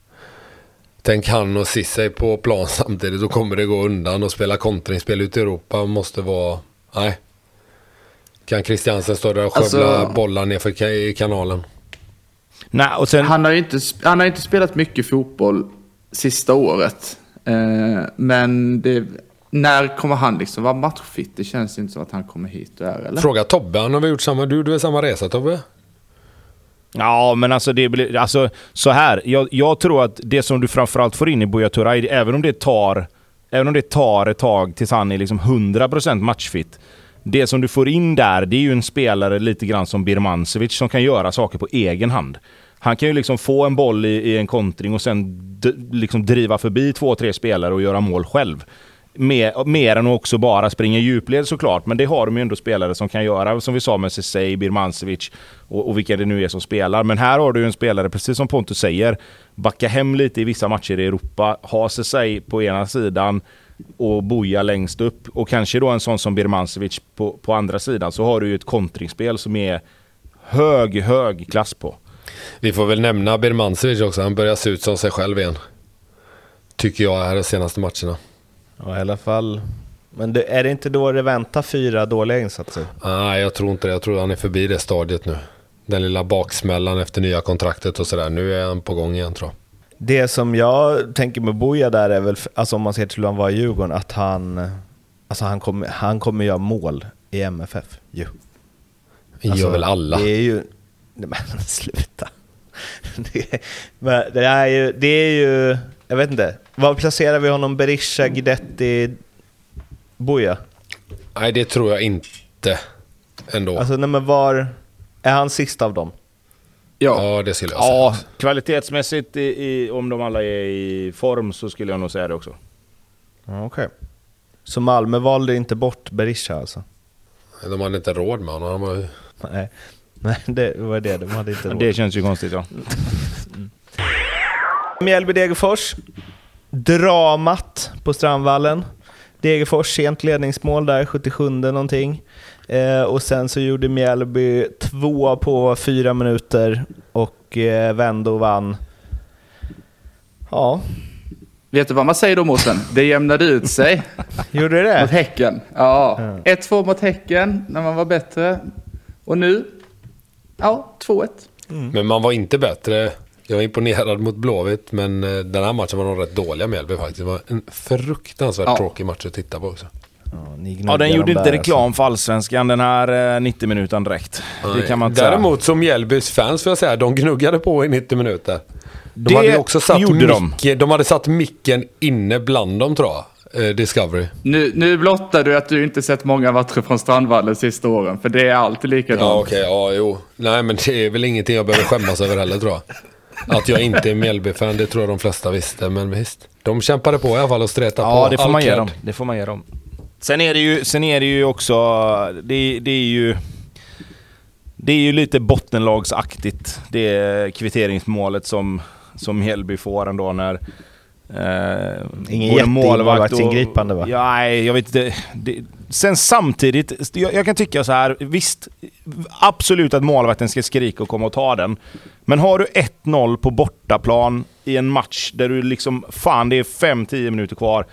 Tänk han och Cissé på plan samtidigt, då kommer det gå undan och spela kontringsspel ute i Europa måste vara... Nej. Kan Christiansen stå där och skövla Alltså- bollar nerför i kanalen? Nej, och sen... Han har ju inte, han har inte spelat mycket fotboll sista året. Eh, men det, när kommer han liksom vara matchfit? Det känns inte som att han kommer hit och är, eller? Fråga Tobbe, han har väl gjort samma... Du, du är samma resa Tobbe? Ja, men alltså, det blir, alltså så här. Jag, jag tror att det som du framförallt får in i Buya Turay, även om det tar, även om det tar ett tag tills han är liksom 100% matchfit. Det som du får in där, det är ju en spelare lite grann som Birmancevic som kan göra saker på egen hand. Han kan ju liksom få en boll i, i en kontring och sen liksom driva förbi två, tre spelare och göra mål själv. Mer, mer än att också bara springa djupled såklart, men det har de ju ändå spelare som kan göra, som vi sa med Ceesay, Birmancevic och, och vilka det nu är som spelar. Men här har du ju en spelare, precis som Pontus säger, backa hem lite i vissa matcher i Europa, ha Ceesay på ena sidan och Boja längst upp och kanske då en sån som Birmancevic på, på andra sidan så har du ju ett kontringsspel som är hög, hög klass på. Vi får väl nämna Birmancevic också. Han börjar se ut som sig själv igen. Tycker jag här de senaste matcherna. Ja, i alla fall. Men det, är det inte då det väntar fyra dåliga insatser? Nej, jag tror inte det. Jag tror han är förbi det stadiet nu. den lilla baksmällan efter nya kontraktet och sådär. Nu är han på gång igen tror jag. Det som jag tänker med Boja där är väl, alltså om man ser till hur han var i Djurgården, att han, alltså han, kommer, han kommer göra mål i MFF. Ju. Alltså, gör väl alla. Det är ju... Nej men sluta. Det, men det är ju... Det är ju... Jag vet inte. Var placerar vi honom? Berisha, Guidetti, Boja? Nej, det tror jag inte ändå. Alltså nej men var... Är han sist av dem? Ja, ja, det skulle jag säga. Ja, kvalitetsmässigt i, i, om de alla är i form så skulle jag nog säga det också. Ja, Okej. Så Malmö valde inte bort Berisha alltså? De hade inte råd med honom. Var. Nej, Nej det var det. De hade inte råd. Det känns ju konstigt ja. Mjällby-Degerfors. Dramat på Strandvallen. Degerfors sent ledningsmål där, 77 någonting. Eh, och sen så gjorde Mjällby två på fyra minuter och eh, vände och vann. Ja, vet du vad man säger då Mårten? Det jämnade ut sig gjorde det mot? Häcken. Ja, 1-2 mot Häcken när man var bättre. Och nu, ja, 2-1. Men man var inte bättre. Jag var imponerad mot Blåvitt, men eh, den här matchen var nog rätt dåliga Mjällby faktiskt. Det var en fruktansvärt Ja. tråkig match att titta på också. Ja, Ja, den gjorde inte där, reklam för Allsvenskan den här eh, 90 minuten direkt. Det kan man inte Däremot som Mjällbys fans får jag säga, de gnuggade på i 90 minuter. De Det hade också satt gjorde de. micken, de hade satt micken inne bland dem tror jag. Eh, Discovery. Nu, nu blottar du att du inte sett många matcher från Strandvallen sista åren. För det är alltid likadant. Ja okej, ja jo. Nej men det är väl ingenting jag behöver skämmas över heller tror jag. Att jag inte är Mjällby-fan, det tror jag de flesta visste. Men visst. De kämpade på i alla fall och stretade på. Ja, det får man ge dem. Det får man ge dem. Sen är det ju, sen är det ju också... Det, det är ju... Det är ju lite bottenlagsaktigt, det kvitteringsmålet som, som Mjällby får ändå när... Eh, Ingen både jätte- målvaktsingripande, va? Ja, nej, jag vet inte. Det, sen samtidigt, jag, jag kan tycka så här, visst, absolut att målvakten ska skrika och komma och ta den. Men har du 1-0 på bortaplan i en match där du liksom, fan det är 5-10 minuter kvar.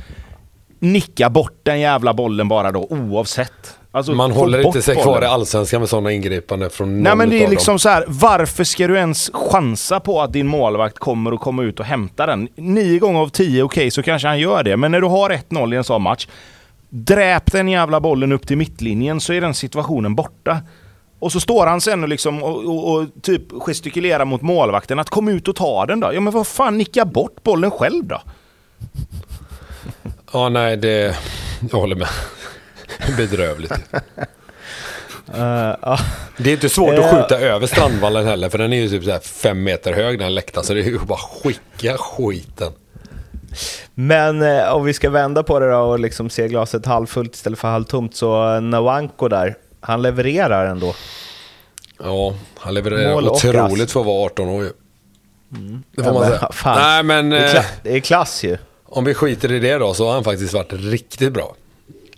Nicka bort den jävla bollen bara då, oavsett. Alltså, Man håller inte sig kvar i Allsvenskan med sådana ingripanden från Nej men det är liksom dem. så här. varför ska du ens chansa på att din målvakt kommer att komma ut och hämta den? Nio gånger av tio, okej, så kanske han gör det. Men när du har 1-0 i en sån match, dräp den jävla bollen upp till mittlinjen så är den situationen borta. Och så står han sen och, liksom och, och, och typ gestikulerar mot målvakten att kom ut och ta den då. Ja men vad fan, nicka bort bollen själv då. Ja nej, det... Jag håller med. Bedrövligt. Eh, ja. Det är inte svårt Eh. att skjuta över Strandvallen heller, för den är ju typ så fem meter hög den läktaren, så det är ju bara skicka skiten. Men eh, om vi ska vända på det då och liksom se glaset halvfullt istället för halvtomt så eh, Nawanko där, han levererar ändå. Ja, han levererar Mål otroligt ass. för att vara 18 år ju. Det får Ja, man säga. fan. Nej men, Det är, eh, det är klass ju. om vi skiter i det då så har han faktiskt varit riktigt bra.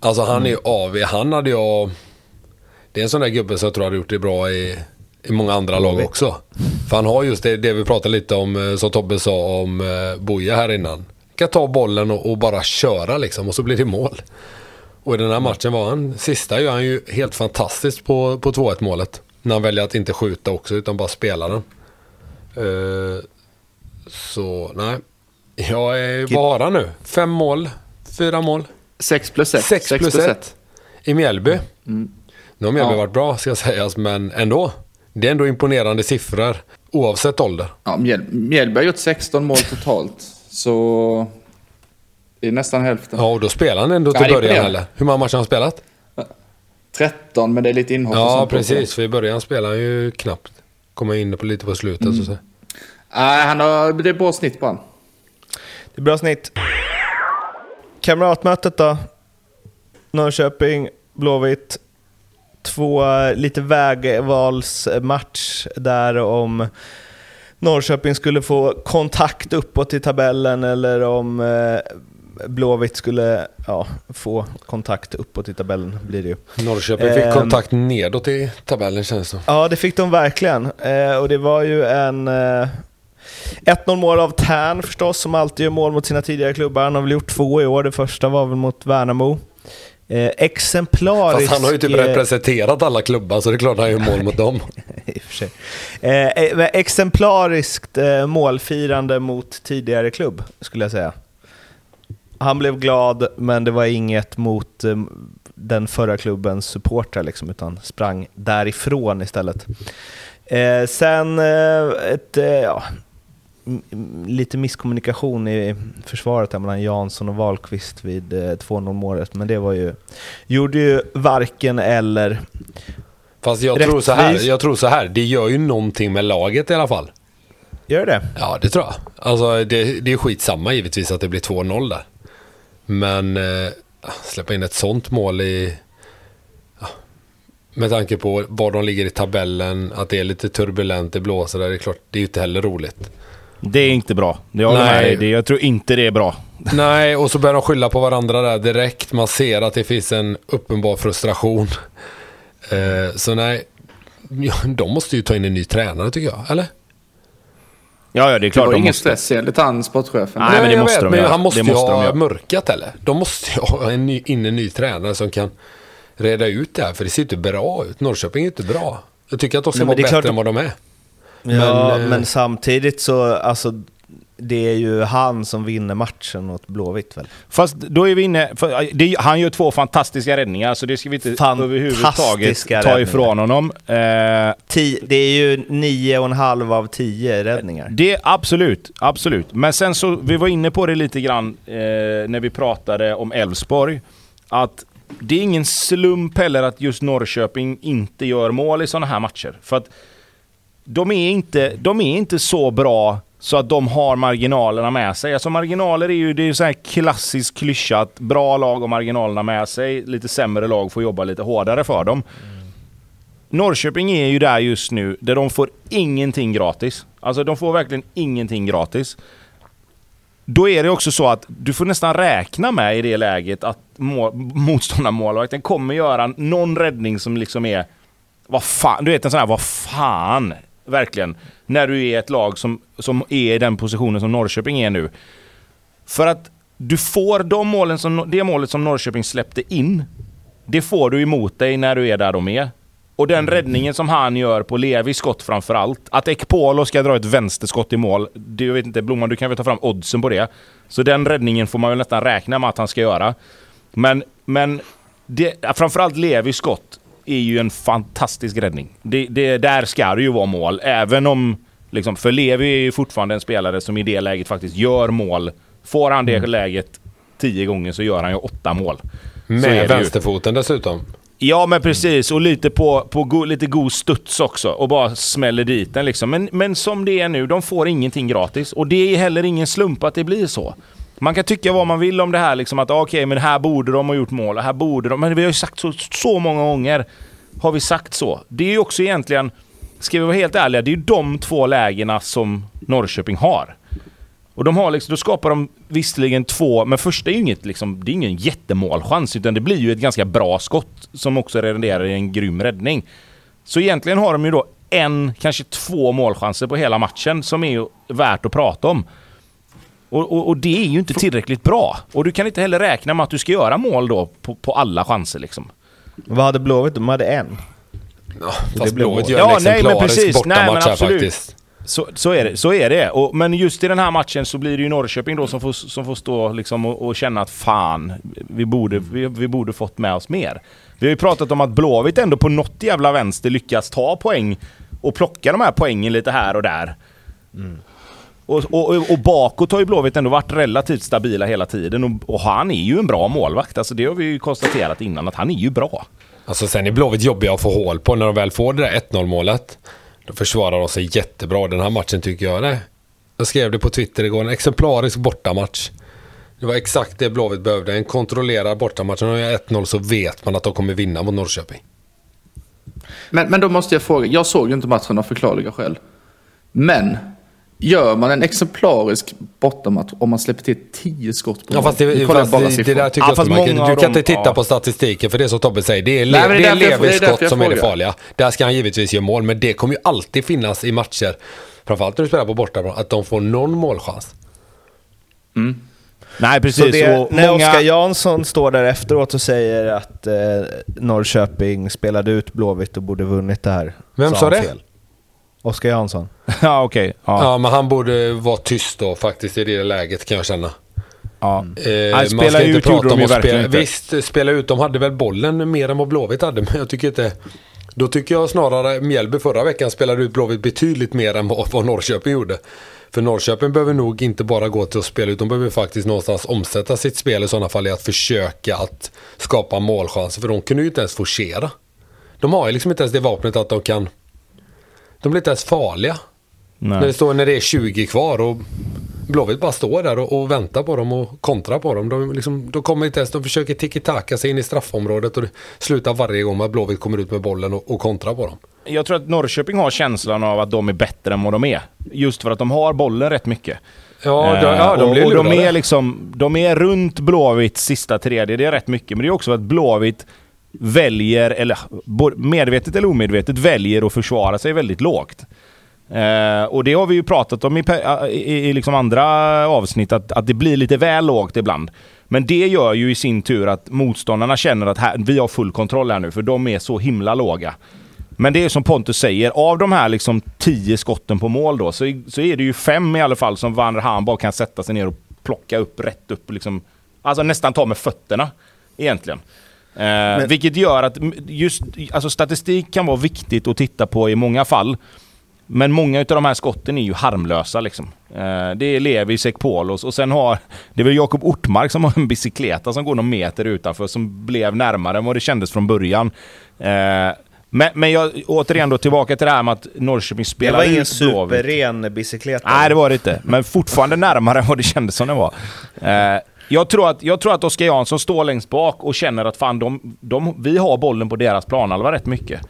Alltså han är ju av, han hade jag... Det är en sån där gubbe som jag tror hade gjort det bra i, i många andra lag också. För han har just det, det vi pratade lite om, eh, som Tobbe sa om eh, Boja här innan. Kan ta bollen och, och bara köra liksom och så blir det mål. Och i den här matchen var han, sista gör han ju helt fantastiskt på, på 2-1 målet. När han väljer att inte skjuta också utan bara spela den. Eh, så nej. Jag är, vad har han nu? Fem mål? Fyra mål? 6 plus 1. 6 plus 1 i Mjällby. Nu har Mjällby Ja. varit bra ska sägas, men ändå. Det är ändå imponerande siffror oavsett ålder. Ja, Mjäl- Mjällby har gjort 16 mål totalt. Så det är nästan hälften. Ja, och då spelar han ändå Ja, till är början eller? Hur många matcher har han spelat? 13, men det är lite inhopp Ja, precis. För i början spelade han ju knappt. Kommer in på lite på slutet. Så att säga. Nej, han har, det är bra snitt på han. Det är bra snitt. Kamratmötet då? Norrköping, Blåvitt. Två eh, lite vägvalsmatch där om Norrköping skulle få kontakt uppåt i tabellen eller om eh, Blåvitt skulle ja, få kontakt uppåt i tabellen blir det ju. Norrköping fick Ehm. kontakt nedåt i tabellen känns det. Ja, det fick de verkligen. Eh, och det var ju en... Eh, 1-0 mål av Tern förstås, som alltid gör mål mot sina tidigare klubbar. Han har väl gjort två i år. Det första var väl mot Värnamo. Eh, exemplariskt... Fast han har ju typ eh, representerat alla klubbar så det är klart han gör mål mot dem. i och för sig. Eh, eh, exemplariskt eh, målfirande mot tidigare klubb, skulle jag säga. Han blev glad, men det var inget mot eh, den förra klubbens supportrar, liksom, utan sprang därifrån istället. Eh, sen ett, ja, lite misskommunikation i försvaret där mellan Jansson och Wahlqvist vid eh, 2-0 målet, men det var ju, gjorde ju varken eller. Fast jag tror, så här, jag tror så här, det gör ju någonting med laget i alla fall. Gör det? Ja, det tror jag. Alltså, det, det är skitsamma givetvis att det blir 2-0 där. Men eh, släppa in ett sånt mål i... Ja, med tanke på var de ligger i tabellen, att det är lite turbulent, det blåser där, det är klart, det är ju inte heller roligt. Det är inte bra. Det håller Nej. Det- Jag tror inte det är bra. Nej, och så börjar de skylla på varandra där direkt. Man ser att det finns en uppenbar frustration. Eh, så nej, ja, de måste ju ta in en ny tränare tycker jag, eller? Ja, ja, det är Det klart var de ingen måste. stress enligt han sportchefen. Nej, men det jag måste de men göra. han måste, Det ju måste de ha göra. mörkat eller? De måste ju ha en ny, in en ny tränare som kan reda ut det här, för det ser ju inte bra ut. Norrköping är inte bra. Jag tycker att de ska Nej, vara det bättre klart- än vad de är. Ja, Men, men, eh, samtidigt så, alltså, det är ju han som vinner matchen åt Blåvitt väl? Fast då är vi inne... För det, han gör två fantastiska räddningar, så det ska vi inte överhuvudtaget ta räddningar. ifrån honom. Eh, Ti- det är ju nio och en halv av tio räddningar. Det, absolut, absolut. Men sen så, vi var inne på det lite grann eh, när vi pratade om Elfsborg. Att det är ingen slump heller att just Norrköping inte gör mål i sådana här matcher. För att de är, inte, de är inte så bra så att de har marginalerna med sig. Alltså marginaler är ju det är ju så här klassisk klyscha att bra lag har marginalerna med sig. Lite sämre lag får jobba lite hårdare för dem. Norrköping är ju där just nu där de får ingenting gratis. Alltså de får verkligen ingenting gratis. Då är det också så att du får nästan räkna med i det läget att må- motståndarmålvakten kommer göra någon räddning som liksom är... Vad fan, du vet en sån här, vad fan, verkligen. När du är ett lag som, som är i den positionen som Norrköping är nu. För att du får de målen som, det målet som Norrköping släppte in, det får du emot dig när du är där de är. Och den räddningen som han gör på Levis skott framför allt. Att Ekpolo ska dra ett vänsterskott i mål. Det, jag vet inte, Blomman du kan väl ta fram oddsen på det. Så den räddningen får man väl nästan räkna med att han ska göra. Men, men det, framförallt Levis skott är ju en fantastisk räddning. Det, det, där ska det ju vara mål. Även om... Liksom, för Levi är ju fortfarande en spelare som i det läget faktiskt gör mål. Får han det läget tio gånger så gör han ju åtta mål. Med ju. vänsterfoten dessutom. Ja men precis, och lite på, på go, lite god studs också. Och bara smäller dit den liksom. Men, men som det är nu, de får ingenting gratis. Och det är heller ingen slump att det blir så. Man kan tycka vad man vill om det här, liksom att ah, okej, men här borde de ha gjort mål, och här borde de... Men vi har ju sagt så, så många gånger, har vi sagt så. Det är ju också egentligen, ska vi vara helt ärliga, det är ju de två lägena som Norrköping har. Och de har liksom, då skapar de visserligen två, men första är ju inget liksom, det är ingen jättemålchans, utan det blir ju ett ganska bra skott som också renderar i en grym räddning. Så egentligen har de ju då en, kanske två målchanser på hela matchen som är ju värt att prata om. Och, och, och det är ju inte tillräckligt bra. Och du kan inte heller räkna med att du ska göra mål då på, på alla chanser liksom. Vad hade Blåvitt? De hade en. Ja, fast blev Blåvitt gör Ja, en nej, men exemplarisk precis. Nej, men bortamatch här absolut. faktiskt. Så, så är det. Så är det. Och, men just i den här matchen så blir det ju Norrköping då som får, som får stå liksom och, och känna att fan, vi borde, vi, vi borde fått med oss mer. Vi har ju pratat om att Blåvitt ändå på något jävla vänster lyckas ta poäng och plocka de här poängen lite här och där. Och, och, och bakåt har ju Blåvitt ändå varit relativt stabila hela tiden och, och han är ju en bra målvakt. Alltså det har vi ju konstaterat innan att han är ju bra. Alltså sen är Blåvitt jobbiga att få hål på när de väl får det där 1-0 målet. Då försvarar de sig jättebra den här matchen tycker jag. Nej. Jag skrev det på Twitter igår, en exemplarisk bortamatch. Det var exakt det Blåvitt behövde, en kontrollerad bortamatch. När de gör 1-0 så vet man att de kommer vinna mot Norrköping. Men, men då måste jag fråga, jag såg ju inte matchen av förklarliga skäl. Men, gör man en exemplarisk bortamatch om man släpper till 10 skott på Ja, fast det, fast bara det, det där tycker Ja, jag många Du kan dem- inte titta ja. på statistiken för det är som Tobbe säger. Det är, le, Nej, det är Levis skott som är det farliga. Där ska han givetvis göra mål, men det kommer ju alltid finnas i matcher. Framförallt när du spelar på bortaplan, att de får någon målchans. Nej, Så precis. det, och när många- Oskar Jansson står där efteråt och säger att eh, Norrköping spelade ut Blåvitt och borde vunnit det här. Vem så sa det? fel. Oskar Jansson. ja, okej. Ja. Ja, men han borde vara tyst då faktiskt i det läget kan jag känna. Ja. Eh, Nej, man spela ska inte ut gjorde prata de om ju att verkligen spela. inte. Visst, spela ut. De hade väl bollen mer än vad Blåvitt hade, men jag tycker inte... Då tycker jag snarare Mjällby förra veckan spelade ut Blåvitt betydligt mer än vad, vad Norrköping gjorde. För Norrköping behöver nog inte bara gå till att spela ut, de behöver faktiskt någonstans omsätta sitt spel i sådana fall i att försöka att skapa målchanser. För de kunde ju inte ens forcera. De har ju liksom inte ens det vapnet att de kan... De blir inte ens farliga. Nej. När det, står, när det är 20 kvar och Blåvitt bara står där och, och väntar på dem och kontrar på dem. De, liksom, de kommer inte ens, de försöker tiki-taka sig in i straffområdet och det slutar varje gång med att Blåvitt kommer ut med bollen och, och kontrar på dem. Jag tror att Norrköping har känslan av att de är bättre än vad de är. Just för att de har bollen rätt mycket. Ja, de, Eh, ja, de och, blir och de lurade. är liksom, de är runt Blåvitts sista tredje, det är rätt mycket. Men det är också att Blåvitt väljer, eller medvetet eller omedvetet, väljer att försvara sig väldigt lågt. Eh, och det har vi ju pratat om i, i, i liksom andra avsnitt, att, att det blir lite väl lågt ibland. Men det gör ju i sin tur att motståndarna känner att här, vi har full kontroll här nu, för de är så himla låga. Men det är som Pontus säger, av de här liksom tio skotten på mål då, så, så är det ju fem i alla fall som Van Han bara kan sätta sig ner och plocka upp rätt upp. Liksom, alltså nästan ta med fötterna, egentligen. Eh, vilket gör att just alltså statistik kan vara viktigt att titta på i många fall. Men många av de här skotten är ju harmlösa. Liksom. Eh, det är Levi, Sekpolos och sen har... Det är väl Jakob Ortmark som har en bicykleta som går någon meter utanför som blev närmare än vad det kändes från början. Eh, men, men jag, återigen då tillbaka till det här med att Norrköping Det spelar var ingen ut Blåvitt. superren bicykleta. Nej, det var det inte. Men fortfarande närmare än vad det kändes som det var. Jag tror att, jag tror att Oskar Jansson står längst bak och känner att fan, de, de, vi har bollen på deras planhalva rätt mycket.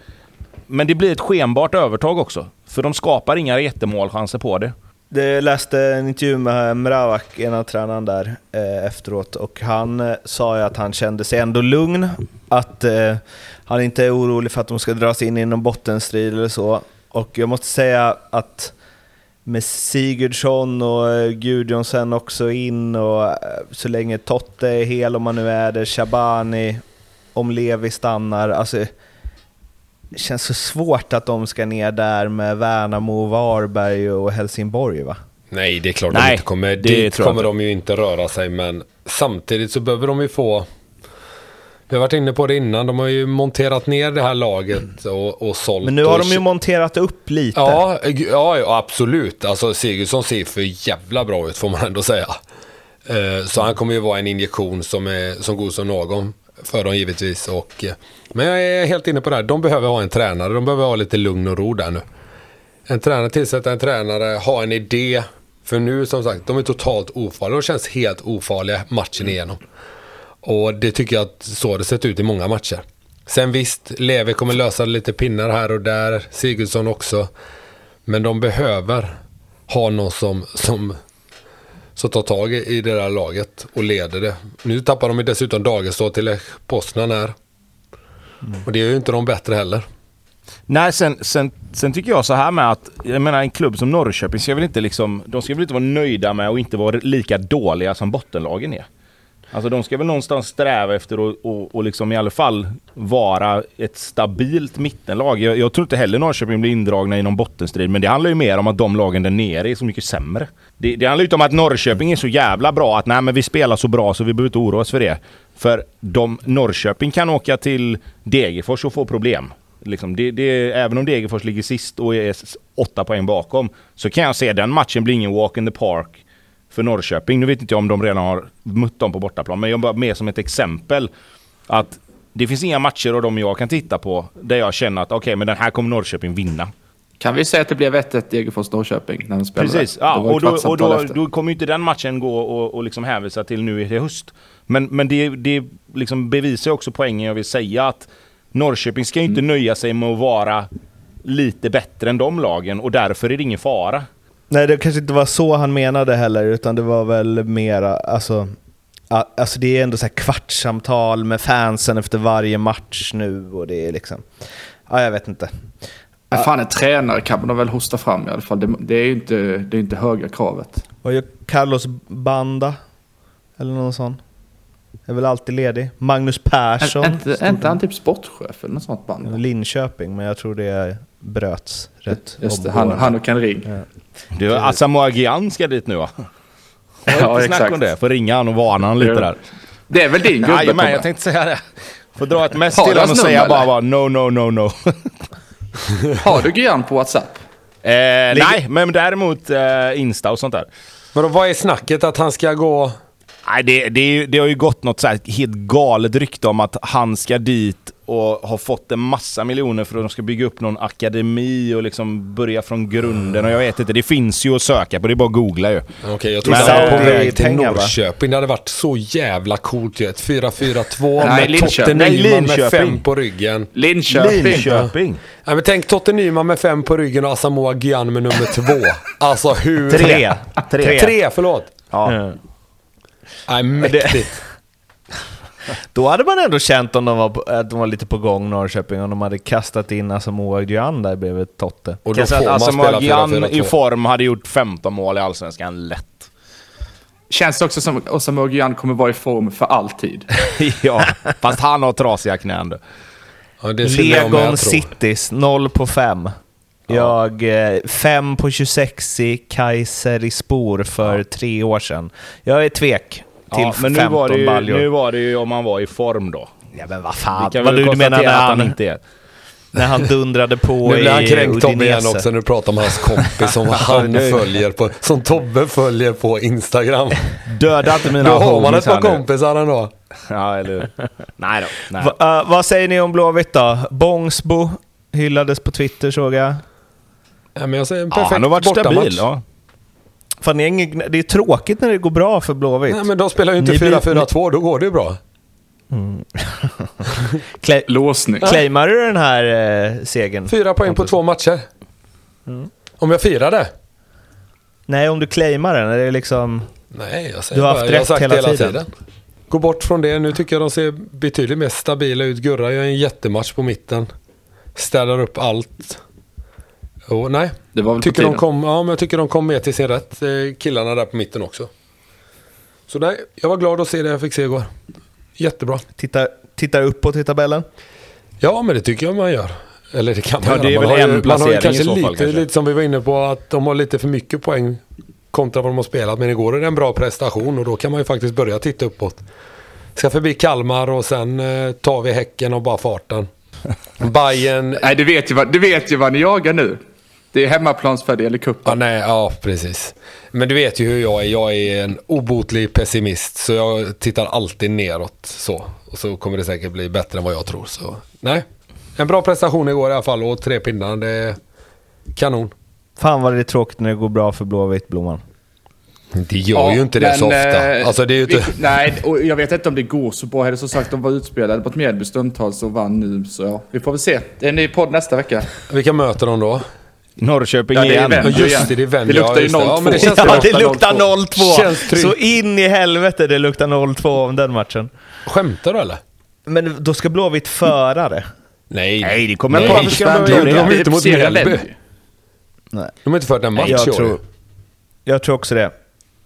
Men det blir ett skenbart övertag också. För de skapar inga jättemålchanser på det. Jag läste en intervju med Mravak, en av tränarna där, eh, efteråt och han eh, sa ju att han kände sig ändå lugn. Att eh, han inte är orolig för att de ska dras in i någon bottenstrid eller så. Och jag måste säga att med Sigurdsson och eh, Gudjonsen också in och eh, så länge Totte är hel om man nu är det, Shabani, om Levi stannar. Alltså, det känns så svårt att de ska ner där med Värnamo, Varberg och Helsingborg va? Nej, det är klart Nej, de inte kommer. det Dit kommer de ju inte röra sig, men samtidigt så behöver de ju få... Vi har varit inne på det innan, de har ju monterat ner det här laget och, och sålt. Men nu har de ju monterat upp lite. Ja, ja, absolut. Alltså Sigurdsson ser för jävla bra ut får man ändå säga. Eh, Så han kommer ju vara en injektion som är som god som någon för dem givetvis. Och, eh, men jag är helt inne på det här. De behöver ha en tränare. De behöver ha lite lugn och ro där nu. En tränare, tillsätta en tränare, ha en idé. För nu som sagt, de är totalt ofarliga. De känns helt ofarliga matchen igenom. Och det tycker jag att så har det sett ut i många matcher. Sen visst, Levi kommer lösa lite pinnar här och där. Sigurdsson också. Men de behöver ha någon som, som, som tar tag i det där laget och leder det. Nu tappar de ju dessutom Dagestad till Poznan här. Och det är ju inte de bättre heller. Nej, sen, sen, sen tycker jag så här med att, jag menar en klubb som Norrköping ska väl inte liksom, de ska väl inte vara nöjda med att inte vara lika dåliga som bottenlagen är. Alltså de ska väl någonstans sträva efter att och, och liksom i alla fall vara ett stabilt mittenlag. Jag, jag tror inte heller Norrköping blir indragna i någon bottenstrid, men det handlar ju mer om att de lagen där nere är så mycket sämre. Det, det handlar ju inte om att Norrköping är så jävla bra att nej men vi spelar så bra så vi behöver inte oroa oss för det. För de, Norrköping kan åka till Degerfors och få problem. Liksom det, det, även om Degerfors ligger sist och är åtta poäng bakom så kan jag se den matchen blir ingen walk in the park för Norrköping. Nu vet inte jag om de redan har mött dem på bortaplan, men jag bara med som ett exempel att det finns inga matcher av dem jag kan titta på där jag känner att okej, men den här kommer Norrköping vinna. Kan vi säga att det blev 1-1 Degerfors-Norrköping när de spelade? Precis, ja, och, då, och då, då kommer ju inte den matchen gå och, och liksom hänvisa till nu i höst. Men, men det, det liksom bevisar också poängen jag vill säga att Norrköping ska ju inte nöja sig med att vara lite bättre än de lagen och därför är det ingen fara. Nej, det kanske inte var så han menade heller, utan det var väl mera, alltså, alltså det är ändå så här kvartssamtal med fansen efter varje match nu och det är liksom, ja jag vet inte. Men fan, en tränare kan man väl hosta fram i alla fall. Det, det är ju inte, det är inte höga kravet. Vad gör Carlos Banda? Eller någon sån. Är väl alltid ledig. Magnus Persson. Är inte, han typ sportchef eller något sånt band? Linköping, men jag tror det bröts rätt Just det, han, han och Ken Ring. Du, Asamoah Gyan ska dit nu va? Ja, Snack exakt. om det. Får ringa han och varna han lite Ja. där. Det är väl din gubbe Jajamän, jag tänkte säga det. Får dra ett mess till honom och säga bara, bara no, no, no, no. Har du Gyan på WhatsApp? eh, nej, men däremot eh, Insta och sånt där. Men då, vad är snacket att han ska gå... Nej, det, det, det har ju gått något så här helt galet rykte om att han ska dit och har fått en massa miljoner för att de ska bygga upp någon akademi och liksom börja från grunden. Och jag vet inte, det finns ju att söka på, det är bara att googla ju. Okej, jag trodde han var på väg till? Norrköping. Det hade varit så jävla coolt ju. Ett 4-4-2 Nej, med Linköping. Totte Nyman med fem på ryggen. Linköping. Linköping. Nej, men tänk Totte Nyman med fem på ryggen och Asamoah Gyan med nummer två. Alltså hur... Tre. Tre. Tre, förlåt. Ja. Mm. Nej, mäktigt. Då hade man ändå känt om de var, på, att de var lite på gång, Norrköping, om de hade kastat in Asamoah Gyan där bredvid Totte. Och då får Asamoah spela Gyan i 4-4-2. form hade gjort 15 mål i Allsvenskan lätt. Känns det också som att Osama Gyan kommer vara i form för alltid. ja, fast han har trasiga knän. Ja, Legon. Cities, 0 på 5. Jag 5 på 26 i Kayserispor för tre år sedan. Jag är tvek till Ja, men 15 nu var, det ju, baljor. nu var det ju om han var i form då. Ja men vad Vi fan, kan vad väl du, du menar när han, han inte är. när han dundrade på Nu blir han i kränkt Tobbe igen också när du pratar om hans kompis som han nu- följer på, som Tobbe följer på Instagram. Döda inte mina Då har man homies ett par nu. kompisar ändå. Ja, eller? Nej då. Nej. Va, eh, vad säger ni om Blåvitt då? Bångsbo hyllades på Twitter såg jag. Ja, men jag säger en Ja, perfekt han har varit bortamatch. stabil. Ja. Fan, det, är ingen, det är tråkigt när det går bra för Blåvitt. Nej, men de spelar ju inte Ni blir- 4-4-2, då går det ju bra. Cla- Låsning. Claimar du den här eh, segern? Fyra poäng på två matcher. Mm. Om jag firar det? Nej, om du claimar den. Är det liksom... Nej, jag säger Du har bara, haft jag har rätt sagt hela hela tiden. tiden. Gå bort från det. Nu tycker jag de ser betydligt mer stabila ut. Gurra gör en jättematch på mitten. Ställer upp allt. Och, nej, Det var väl tycker de kom, ja, men jag tycker de kom med till sin rätt. eh, Killarna där på mitten också. Så nej, jag var glad att se det jag fick se igår. Jättebra. Tittar, tittar uppåt i tabellen? Ja, men det tycker jag man gör. Eller det kan man Ja, göra. det är man väl har en man har kanske i så fall, lite, kanske. lite som vi var inne på, att de har lite för mycket poäng kontra vad de har spelat. Men igår är det en bra prestation och då kan man ju faktiskt börja titta uppåt. Ska förbi Kalmar och sen eh, tar vi Häcken och bara farten. Bayern Nej, du vet, ju vad, du vet ju vad ni jagar nu. Det är hemmaplansfördel i Ja, cupen. nej, ja, precis. Men du vet ju hur jag är. Jag är en obotlig pessimist. Så jag tittar alltid neråt. Så. Och så kommer det säkert bli bättre än vad jag tror. Så nej, en bra prestation igår i alla fall. Och tre pinnar, det är kanon. Fan vad det är tråkigt när det går bra för Blåvitt, Blomman. Det gör ju inte det så ofta. eh, Alltså det är ju inte... vi- Nej, och jag vet inte om det går så bra. Heller som sagt, de var utspelade på ett Mjällby stundtals och vann nu. Så ja, vi får väl se. Det är en ny podd nästa vecka. Vilka möter de då? Norrköping Ja, igen. Ja, just det, det är Vänd. Det luktar ju just det. Ja, 0-2. men det känns Ja, det luktar 0-2! Känns tryggt. Så in i helvete det luktar 0-2 om den matchen. Skämtar du eller? Men då ska Blåvitt föra det. Nej. Nej, det kommer Nej. Varför ska de är inte mot Mjällby. Nej. De har inte fört en match jag, i år. tror, jag tror också det.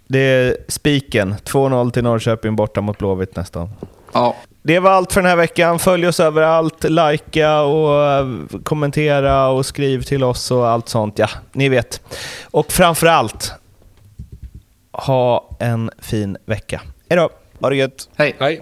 Det är spiken. 2-0 till Norrköping borta mot Blåvitt nästan. Ja, Det var allt för den här veckan. Följ oss överallt, likea och eh, kommentera och skriv till oss och allt sånt. Ja, ni vet. Och framförallt, ha en fin vecka. Hej då! Ha det gött. hej. Nej.